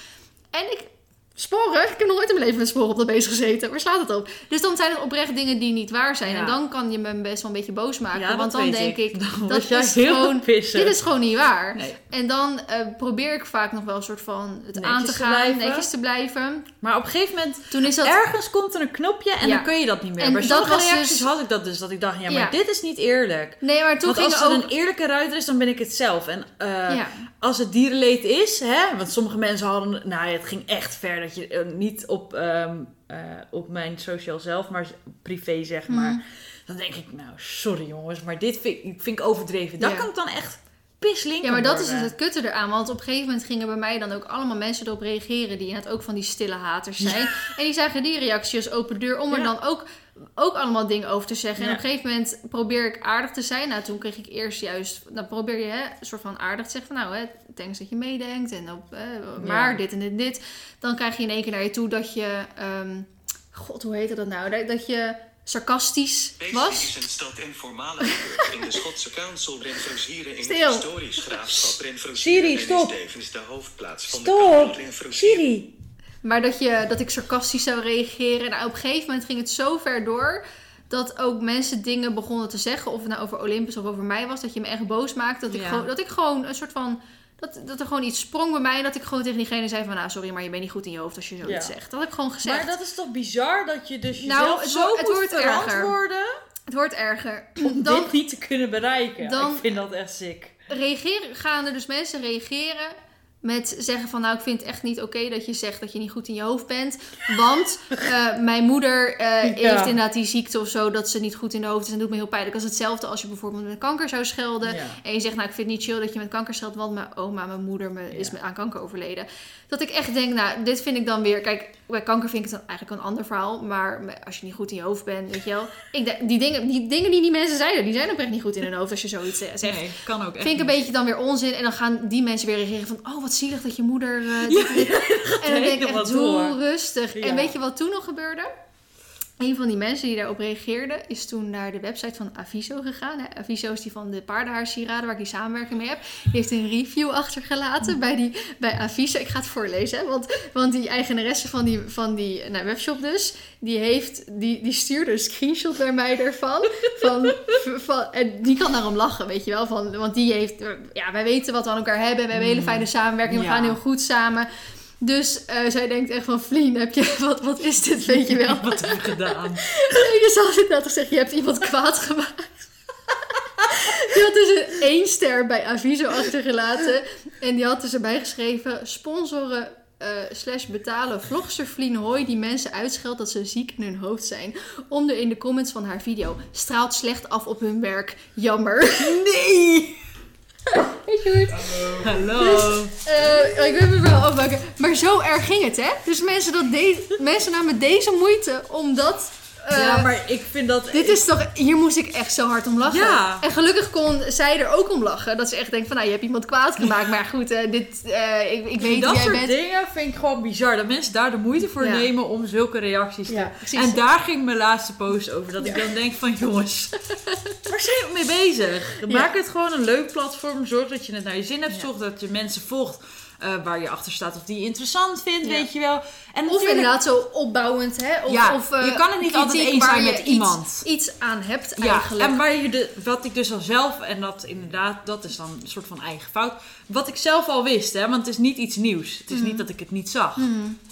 En ik. Sporen? Ik heb nog nooit in mijn leven met sporen op dat beest gezeten. Waar slaat het op? Dus dan zijn het oprecht dingen die niet waar zijn. Ja. En dan kan je me best wel een beetje boos maken. Ja, want dan denk ik, Dan dat is gewoon- dit is gewoon niet waar. Nee. En dan eh, probeer ik vaak nog wel een soort van het Netjes aan te gaan. netjes te blijven. Maar op een gegeven moment, Toen is dat... ergens komt er een knopje en Ja. dan kun je dat niet meer. En dat sommige reacties dus- had ik dat dus, dat ik dacht, ja, maar dit is niet eerlijk. Nee, maar toen Want ging als er ook... een eerlijke ruiter is, dan ben ik het zelf. En eh, als het dierenleed is, hè, want sommige mensen hadden, nou ja, het ging echt ver dat je eh, niet op, ehm, eh, op mijn social zelf, maar privé zeg maar. Mhm. Dan denk ik, nou, sorry jongens, maar dit vind, ik- vind ik overdreven. Ja. kan ik dan echt pislink Ja, maar dat is dus het kutte eraan. Want op een gegeven moment gingen bij mij dan ook allemaal mensen erop reageren. Die inderdaad ook van die stille haters zijn. En die zagen die reactie als open deur. Om er Ja. dan ook, ook allemaal dingen over te zeggen. En op een gegeven moment probeer ik aardig te zijn. Nou, toen kreeg ik eerst juist... Dan probeer je hè, een soort van aardig te zeggen. Van, nou, hè, thanks dat je meedenkt. En op, eh, maar Ja. dit en dit en dit. Dan krijg je in één keer naar je toe dat je... ehm, God, hoe heette dat nou? Dat, je sarcastisch Deze was. is een stad in voormalige buurt in de Schotse Council in Stil. het historisch graafschap Siri, en stop. is tevens de hoofdplaats van de Stop! Renfrewshieren. Siri! Maar dat, je, dat ik sarcastisch zou reageren. Nou, op een gegeven moment ging het zo ver door. Dat ook mensen dingen begonnen te zeggen. Of het nou over Olympus of over mij was. Dat je me echt boos maakte. Dat ik, Ja. gewoon, dat ik gewoon een soort van. Dat, dat er gewoon iets sprong bij mij. En dat ik gewoon tegen diegene zei van... Nou, sorry, maar je bent niet goed in je hoofd als je zoiets Ja. zegt. Dat heb ik gewoon gezegd. Maar dat is toch bizar dat je dus Nou, jezelf het zo het moet wordt erger. verantwoorden Het wordt erger. om Dan dit niet te kunnen bereiken. dan- Ik vind dat echt sick. reageren, gaan er dus mensen reageren met zeggen van nou ik vind het echt niet oké dat je zegt dat je niet goed in je hoofd bent. Want eh, mijn moeder eh, heeft inderdaad die ziekte of zo dat ze niet goed in de hoofd is en doet me heel pijnlijk. Dat is hetzelfde als je bijvoorbeeld met kanker zou schelden. Ja. En je zegt nou ik vind het niet chill dat je met kanker scheldt want mijn oma, mijn moeder me, is Ja. aan kanker overleden. Dat ik echt denk nou dit vind ik dan weer, kijk bij kanker vind ik het dan eigenlijk een ander verhaal. Maar als je niet goed in je hoofd bent, weet je wel. Ik denk, die, dingen, die dingen die die mensen zeiden, die zijn ook echt niet goed in hun hoofd als je zoiets zegt. Nee, kan ook echt Vind ik een niet. beetje dan weer onzin. En dan gaan die mensen weer reageren van... Oh, wat zielig dat je moeder... eh, dit en dit. en dan denk ik echt, doe rustig. Ja. En weet je wat toen nog gebeurde? Een van die mensen die daarop reageerde... is toen naar de website van Aviso gegaan. Aviso is die van de paardenhaarsieraden... waar ik die samenwerking mee heb. Die heeft een review achtergelaten bij, die, bij Aviso. Ik ga het voorlezen. Hè, want, want die eigenaresse van die, van die nou, webshop dus... die, heeft, die, die stuurde een screenshot naar mij ervan. Van, van, en die kan daarom lachen, weet je wel. Van, want die heeft... Ja, wij weten wat we aan elkaar hebben. We hebben een hele fijne samenwerking. We Ja. gaan heel goed samen. Dus eh, zij denkt echt van... Vlien, heb je, wat, wat is dit, weet je wel? Wat heb ik gedaan? Nee, je zal inderdaad zeggen, je hebt iemand kwaad gemaakt. Die had dus een één ster bij Aviso achtergelaten. En die had dus erbij geschreven... Sponsoren eh, slash betalen vlogster Vlien Hoy die mensen uitscheldt dat ze ziek in hun hoofd zijn. Onder in de comments van haar video. Straalt slecht af op hun werk. Jammer. Nee! Hoe het Hallo. Eh, ik wil me wel afmaken. Maar zo erg ging het, hè? Dus mensen, dat mensen namen deze moeite omdat... eh, ja, maar ik vind dat... Dit is toch... Hier moest ik echt zo hard om lachen. Ja. En gelukkig kon zij er ook om lachen. Dat ze echt denkt van, nou, je hebt iemand kwaad gemaakt. Maar goed, eh, dit... eh, ik, ik weet dat wie jij soort bent. dingen vind ik gewoon bizar. Dat mensen daar de moeite voor Ja. nemen om zulke reacties te... Ja. En daar ging mijn laatste post over. Dat ik dan denk van jongens, waar zijn we mee bezig? Maak het gewoon een leuk platform. Zorg dat je het naar je zin hebt. Zorg dat je mensen volgt eh, waar je achter staat. Of die je interessant vindt, Ja. weet je wel. En Of inderdaad zo opbouwend, hè? Of, Ja, of, eh, je kan het niet altijd eens zijn met iemand. Iets, aan hebt Ja, eigenlijk. en waar je de, wat ik dus al zelf, en dat inderdaad, dat is dan een soort van eigen fout. Wat ik zelf al wist, hè, want het is niet iets nieuws. Het is niet dat ik het niet zag.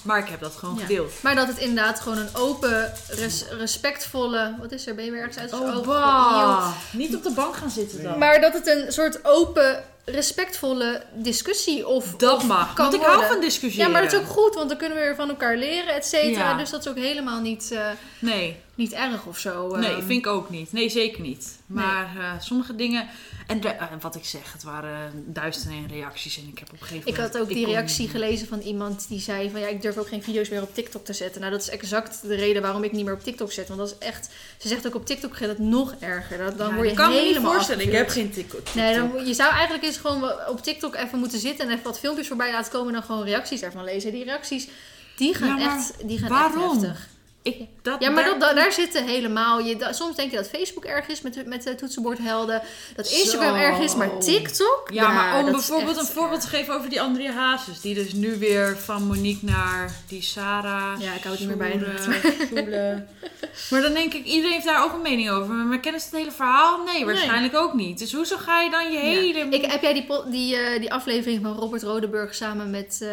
Maar ik heb dat gewoon Mhm. Ja. gedeeld. Maar dat het inderdaad gewoon een open, res- respectvolle... Wat is er? Ben je weer ergens uit? Oh, bah. Niet op de bank gaan zitten dan. Maar dat het een soort open, respectvolle discussie of dat of mag. kan Want ik hou van discussiëren. Ja, maar dat is ook goed, want dan kunnen we weer van elkaar leren, et cetera. Ja. Dus dat is ook helemaal niet, eh, Nee, niet erg of zo. nee, ehm. vind ik ook niet. Nee, zeker niet. Maar eh, sommige dingen... En eh, wat ik zeg, het waren duizenden en reacties. En ik heb op een gegeven Ik had ook die reactie gelezen van iemand die zei van ja, ik durf ook geen video's meer op TikTok te zetten. Nou, dat is exact de reden waarom ik niet meer op TikTok zet. Want dat is echt, ze zegt ook op TikTok gaat het nog erger. Dan, dan Ja, word je kan helemaal voorstellen. Ik heb geen TikTok. Nee, dan, je zou eigenlijk eens gewoon op TikTok even moeten zitten en even wat filmpjes voorbij laten komen en dan gewoon reacties ervan lezen. Die reacties, die gaan Ja, echt, die gaan waarom? echt heftig. Ik, dat, Ja, maar daar- dat, da- daar zitten helemaal. Je, da- soms denk je dat Facebook erg is met, met de toetsenbordhelden. Dat Instagram Zo. erg is, maar TikTok. Ja, maar om bijvoorbeeld een voorbeeld te geven over die Andrea Hazes. Die dus nu weer van Monique naar die Sarah. Ja, ik hou het niet meer bij. Maar dan denk ik, iedereen heeft daar ook een mening over. Maar kennen ze het hele verhaal? Nee, waarschijnlijk ook niet. Dus hoezo ga je dan je Ja. hele... Ik, heb jij die, die, eh, die aflevering van Robert Rodeburg samen met, eh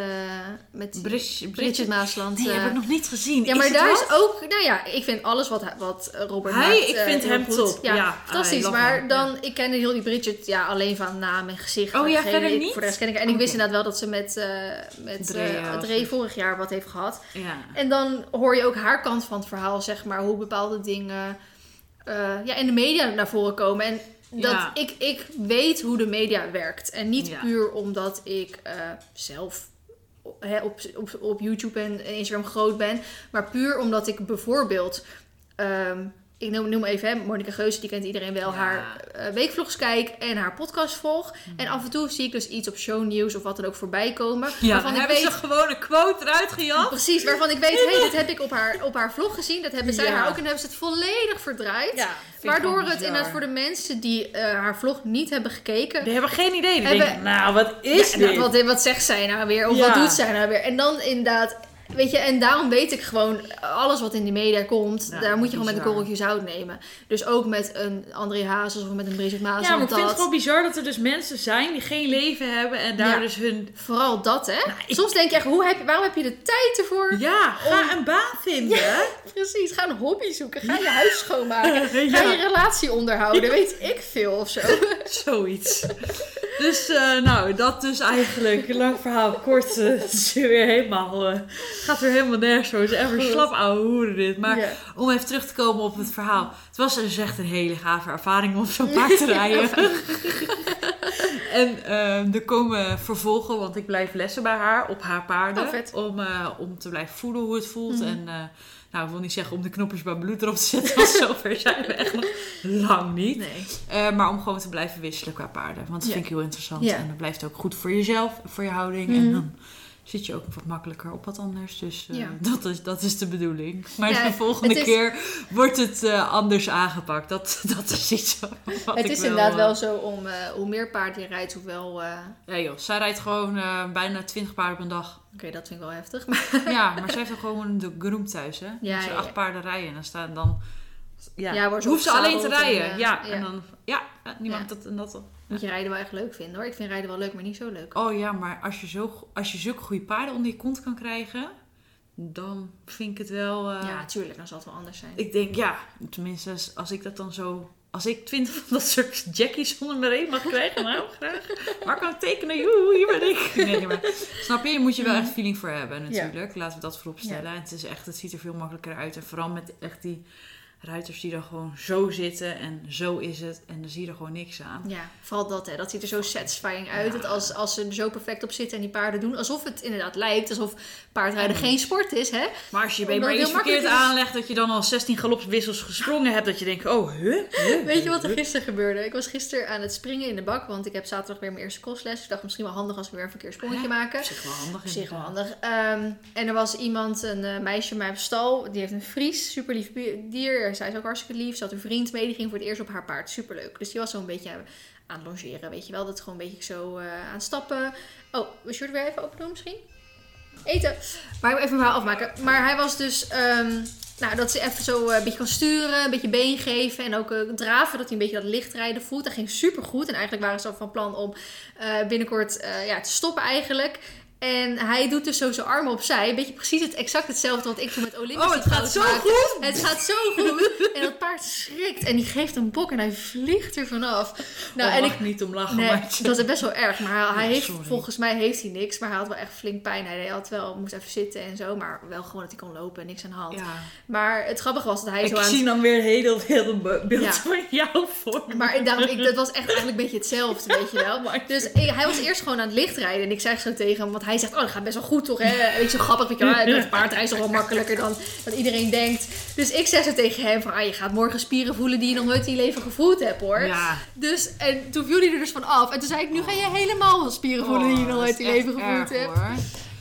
met Bridget, Bridget Bridget Maasland? Nee, eh, heb ik nog niet gezien. ja, maar daar wat? is ook... Nou ja, ik vind alles wat, wat Robert Hij- maakt... ik eh, vind hem goed. top. Ja, fantastisch. love Maar dan... Ik kende heel die Bridget ja, alleen van naam en gezicht. Oh en ja, verder ik- niet? Voor de rest ken ik. En ik wist Oké. inderdaad wel dat ze met, eh met Dre, eh, Dre vorig jaar wat heeft gehad. Ja. En dan hoor je ook haar kant van het verhaal, zeg maar, hoe bepaalde dingen ja, in de media naar voren komen. En dat ik, ik weet hoe de media werkt. En niet puur omdat ik zelf op, op, op YouTube en Instagram groot ben. Maar puur omdat ik bijvoorbeeld... ehm, ik noem, noem even, hè, Monika Geuze, die kent iedereen wel, Ja. haar eh, weekvlogs kijk en haar podcast volg. En af en toe zie ik dus iets op shownieuws of wat dan ook voorbij komen. Ja, waarvan ik hebben weet, ze gewoon een quote eruit gejat. Precies, waarvan ik weet, hey, dit heb ik op haar, op haar vlog gezien. Dat hebben zij Ja. haar ook en hebben ze het volledig verdraaid. Ja, Waardoor het inderdaad voor de mensen die eh, haar vlog niet hebben gekeken. Die hebben geen idee. Die Hebben- denken, nou, wat is Ja, dit? nou, wat, wat zegt zij nou weer? Of wat doet zij nou weer? En dan inderdaad, weet je, en daarom weet ik gewoon, alles wat in die media komt, Ja, daar moet je gewoon met een korreltje zout nemen. Dus ook met een André Hazes of met een Brigitte Maas. ja, maar ik vind het gewoon bizar dat er dus mensen zijn die geen leven hebben en daar Ja. dus hun... Vooral dat, hè? Nou, ik- Soms denk je echt, hoe heb, je- waarom heb je de tijd ervoor? Ja, ga Om- een baan vinden. Precies, ga een hobby zoeken. Ga je huis schoonmaken. Ga je relatie onderhouden. Weet ik veel of zo. Zoiets. Dus, eh, nou, dat dus eigenlijk. Lang verhaal kort. eh, het is weer helemaal... eh, gaat weer helemaal nergens voor. Het is echt slap ouwe hoeren dit. Maar om even terug te komen op het verhaal. Het was dus echt een hele gave ervaring om zo'n paard te rijden. en eh, er komen vervolgen, want ik blijf lessen bij haar op haar paarden. Oh, om, om te blijven voelen hoe het voelt. Mhm. En nou, ik wil niet zeggen om de knopjes bij bloed erop te zetten. Want zover zijn we echt nog lang niet. Nee. Eh, maar om gewoon te blijven wisselen qua paarden. Want dat Ja. vind ik heel interessant. Ja. En dat blijft ook goed voor jezelf, voor je houding. Mhm. En dan zit je ook wat makkelijker op wat anders. Dus eh, Ja. dat, is, dat is de bedoeling. Maar Ja, de volgende is- keer wordt het eh, anders aangepakt. Dat, dat is iets wat Het ik is inderdaad wel zo om hoe meer paard je rijdt, hoewel... Ja joh, zij rijdt gewoon bijna 20 paarden op een dag. Oké, dat vind ik wel heftig. Maar Ja, maar zij heeft ook gewoon de groom thuis hè. Ja, ze ja, acht ja. paarden rijden en dan staan dan... Ja, Ja, wordt ze hoeft ze alleen te en, rijden. eh, ja, ja. en dan... Ja, ja, niemand dat en dat... moet je rijden wel echt leuk vinden hoor. Ik vind rijden wel leuk, maar niet zo leuk. Oh ja, maar als je, zo, als je zulke goede paarden onder je kont kan krijgen, dan vind ik het wel. eh, ja, tuurlijk, dan zal het wel anders zijn. Ik denk ja, tenminste, als ik dat dan zo. Als ik twintig van dat soort jackies onder mijn reet mag krijgen, nou graag. Waar kan ik tekenen? Joe, hier ben ik. Nee, maar, snap je? Daar moet je wel echt feeling voor hebben natuurlijk. Laten we dat voorop stellen. En het, is echt, het ziet er veel makkelijker uit. En vooral met echt die ruiters die dan gewoon zo zitten en zo is het. En dan zie je er gewoon niks aan. Ja, vooral dat, hè. dat ziet er zo satisfying uit. Ja. Dat als, als ze er zo perfect op zitten en die paarden doen, alsof het inderdaad lijkt, alsof paardrijden Mm. geen sport is, hè? Maar als je je been maar iets heel verkeerd is. aanlegt, dat je dan al 16 galopswissels gesprongen hebt, dat je denkt, oh, huh? Huh? Weet je wat er gisteren gebeurde? Ik was gisteren aan het springen in de bak, want ik heb zaterdag weer mijn eerste kostles. Ik dacht misschien wel handig als we weer een verkeerssprongetje Ja, maken. Op zich wel handig. Op zich wel handig. Ehm, en er was iemand, een eh, meisje bij mijn stal, die heeft een Fries, super lief dier. Zij is ook hartstikke lief. Ze had een vriend mee, die ging voor het eerst op haar paard. Superleuk. Dus die was zo een beetje aan het longeren, weet je wel. Dat gewoon een beetje zo eh, aan het stappen. Oh, we zullen weer even open doen misschien? Eten. Maar even mijn afmaken. Maar hij was dus... ehm, nou, dat ze even zo eh, een beetje kan sturen, een beetje been geven en ook eh, draven, dat hij een beetje dat lichtrijden voelt. Dat ging super goed. En eigenlijk waren ze al van plan om binnenkort ja, te stoppen eigenlijk. En hij doet dus zo zijn armen opzij. Een beetje precies het, exact hetzelfde wat ik toen met Olympisch Oh, het gaat zo goed! Het gaat zo goed. En dat paard schrikt en die geeft een bok en hij vliegt er vanaf. Nou, Nou, en en ik, niet om lachen, Nee, dat is best wel erg. Maar hij, heeft, volgens mij heeft hij niks. Maar hij had wel echt flink pijn. Hij had wel, moest even zitten en zo. Maar wel gewoon dat hij kon lopen en niks aan de hand. Ja. Maar het grappige was dat hij Ik zo aan zie dan weer heel heel beeld Ja. van jou voor. Maar ik, daarom, ik, dat was echt eigenlijk een beetje hetzelfde, weet je wel. Maar- Dus ik- hij was eerst gewoon aan het lichtrijden. En ik zei zo tegen hem, want hij zegt, oh, dat gaat best wel goed toch, hè? Weet je, zo grappig, weet je wel. Het paardrijden is toch wel makkelijker dan, dan iedereen denkt. Dus ik zeg zo tegen hem van, ah, je gaat morgen spieren voelen die je nog nooit in je leven gevoeld hebt, hoor. Ja. Dus, en toen viel hij er dus van af. En toen zei ik, nu ga je helemaal spieren voelen die je nog Oh, nooit in je dat leven gevoeld hebt. hoor.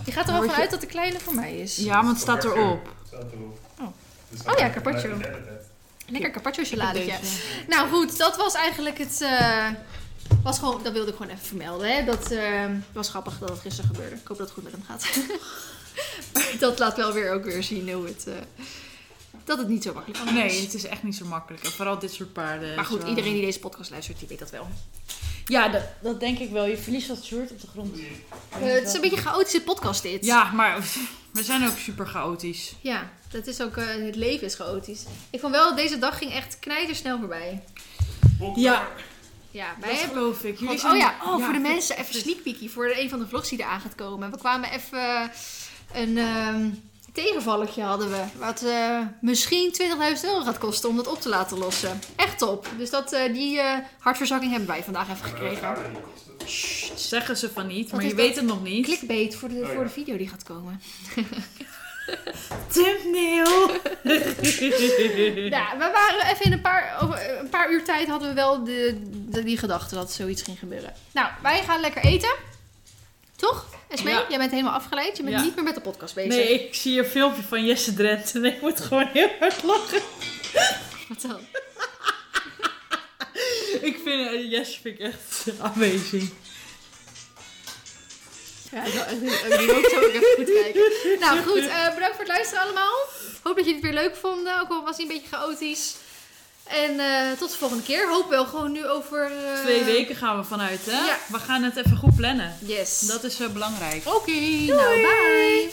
Je gaat er wel vanuit dat de kleine voor mij is. Ja, want het staat erop. Staat erop. Oh. Dus Oh ja, carpaccio. Lekker carpaccio chocoladetje. Nou goed, dat was eigenlijk het. eh, was gewoon, dat wilde ik gewoon even vermelden. Hè? Dat eh, was grappig dat het gisteren gebeurde. Ik hoop dat het goed met hem gaat. maar dat laat wel weer ook weer zien hoe het. eh, dat het niet zo makkelijk allemaal Nee, is. het is echt niet zo makkelijk. En vooral dit soort paarden. Maar is goed, iedereen die deze podcast luistert, die weet dat wel. Ja, dat, dat denk ik wel. Je verliest dat shirt op de grond. Eh, het is een beetje een chaotische podcast dit. Ja, maar we zijn ook super chaotisch. Ja, dat is ook, eh, het leven is chaotisch. Ik vond wel, deze dag ging echt knijtersnel voorbij. Ja, Ja, wij dat hebben geloof ik. Jullie Want, zijn... oh ja, oh, voor de mensen even sneak peekie voor een van de vlogs die eraan gaat komen. We kwamen even een, ehm, ik tegenvallertje hadden we. Wat eh, misschien 20.000 euro gaat kosten om dat op te laten lossen. Echt top. Dus dat, eh, die eh, hartverzakking hebben wij vandaag even gekregen. Zeggen ze van niet, Wat maar je dat? weet het nog niet. Clickbait voor de, voor de video die gaat komen. Thumbnail! Ja, we waren even in een paar, over een paar uur tijd hadden we wel de, de- die gedachte dat zoiets ging gebeuren. Nou, wij gaan lekker eten. Toch? Esmee, Ja. jij bent helemaal afgeleid. Je bent Ja. niet meer met de podcast bezig. Nee, ik zie een filmpje van Jesse Drent en ik moet gewoon heel hard lachen. Wat dan? Ik vind eh, Jesse vind ik echt amazing. Ja, ik ook zo even goed kijken. Nou goed, eh, bedankt voor het luisteren allemaal. Hoop dat jullie het weer leuk vonden, ook al was hij een beetje chaotisch. En eh, tot de volgende keer. Hoop wel gewoon nu over... eh, Twee weken gaan we vanuit, hè? Ja. We gaan het even goed plannen. Yes. Dat is belangrijk. Oké, nou bye.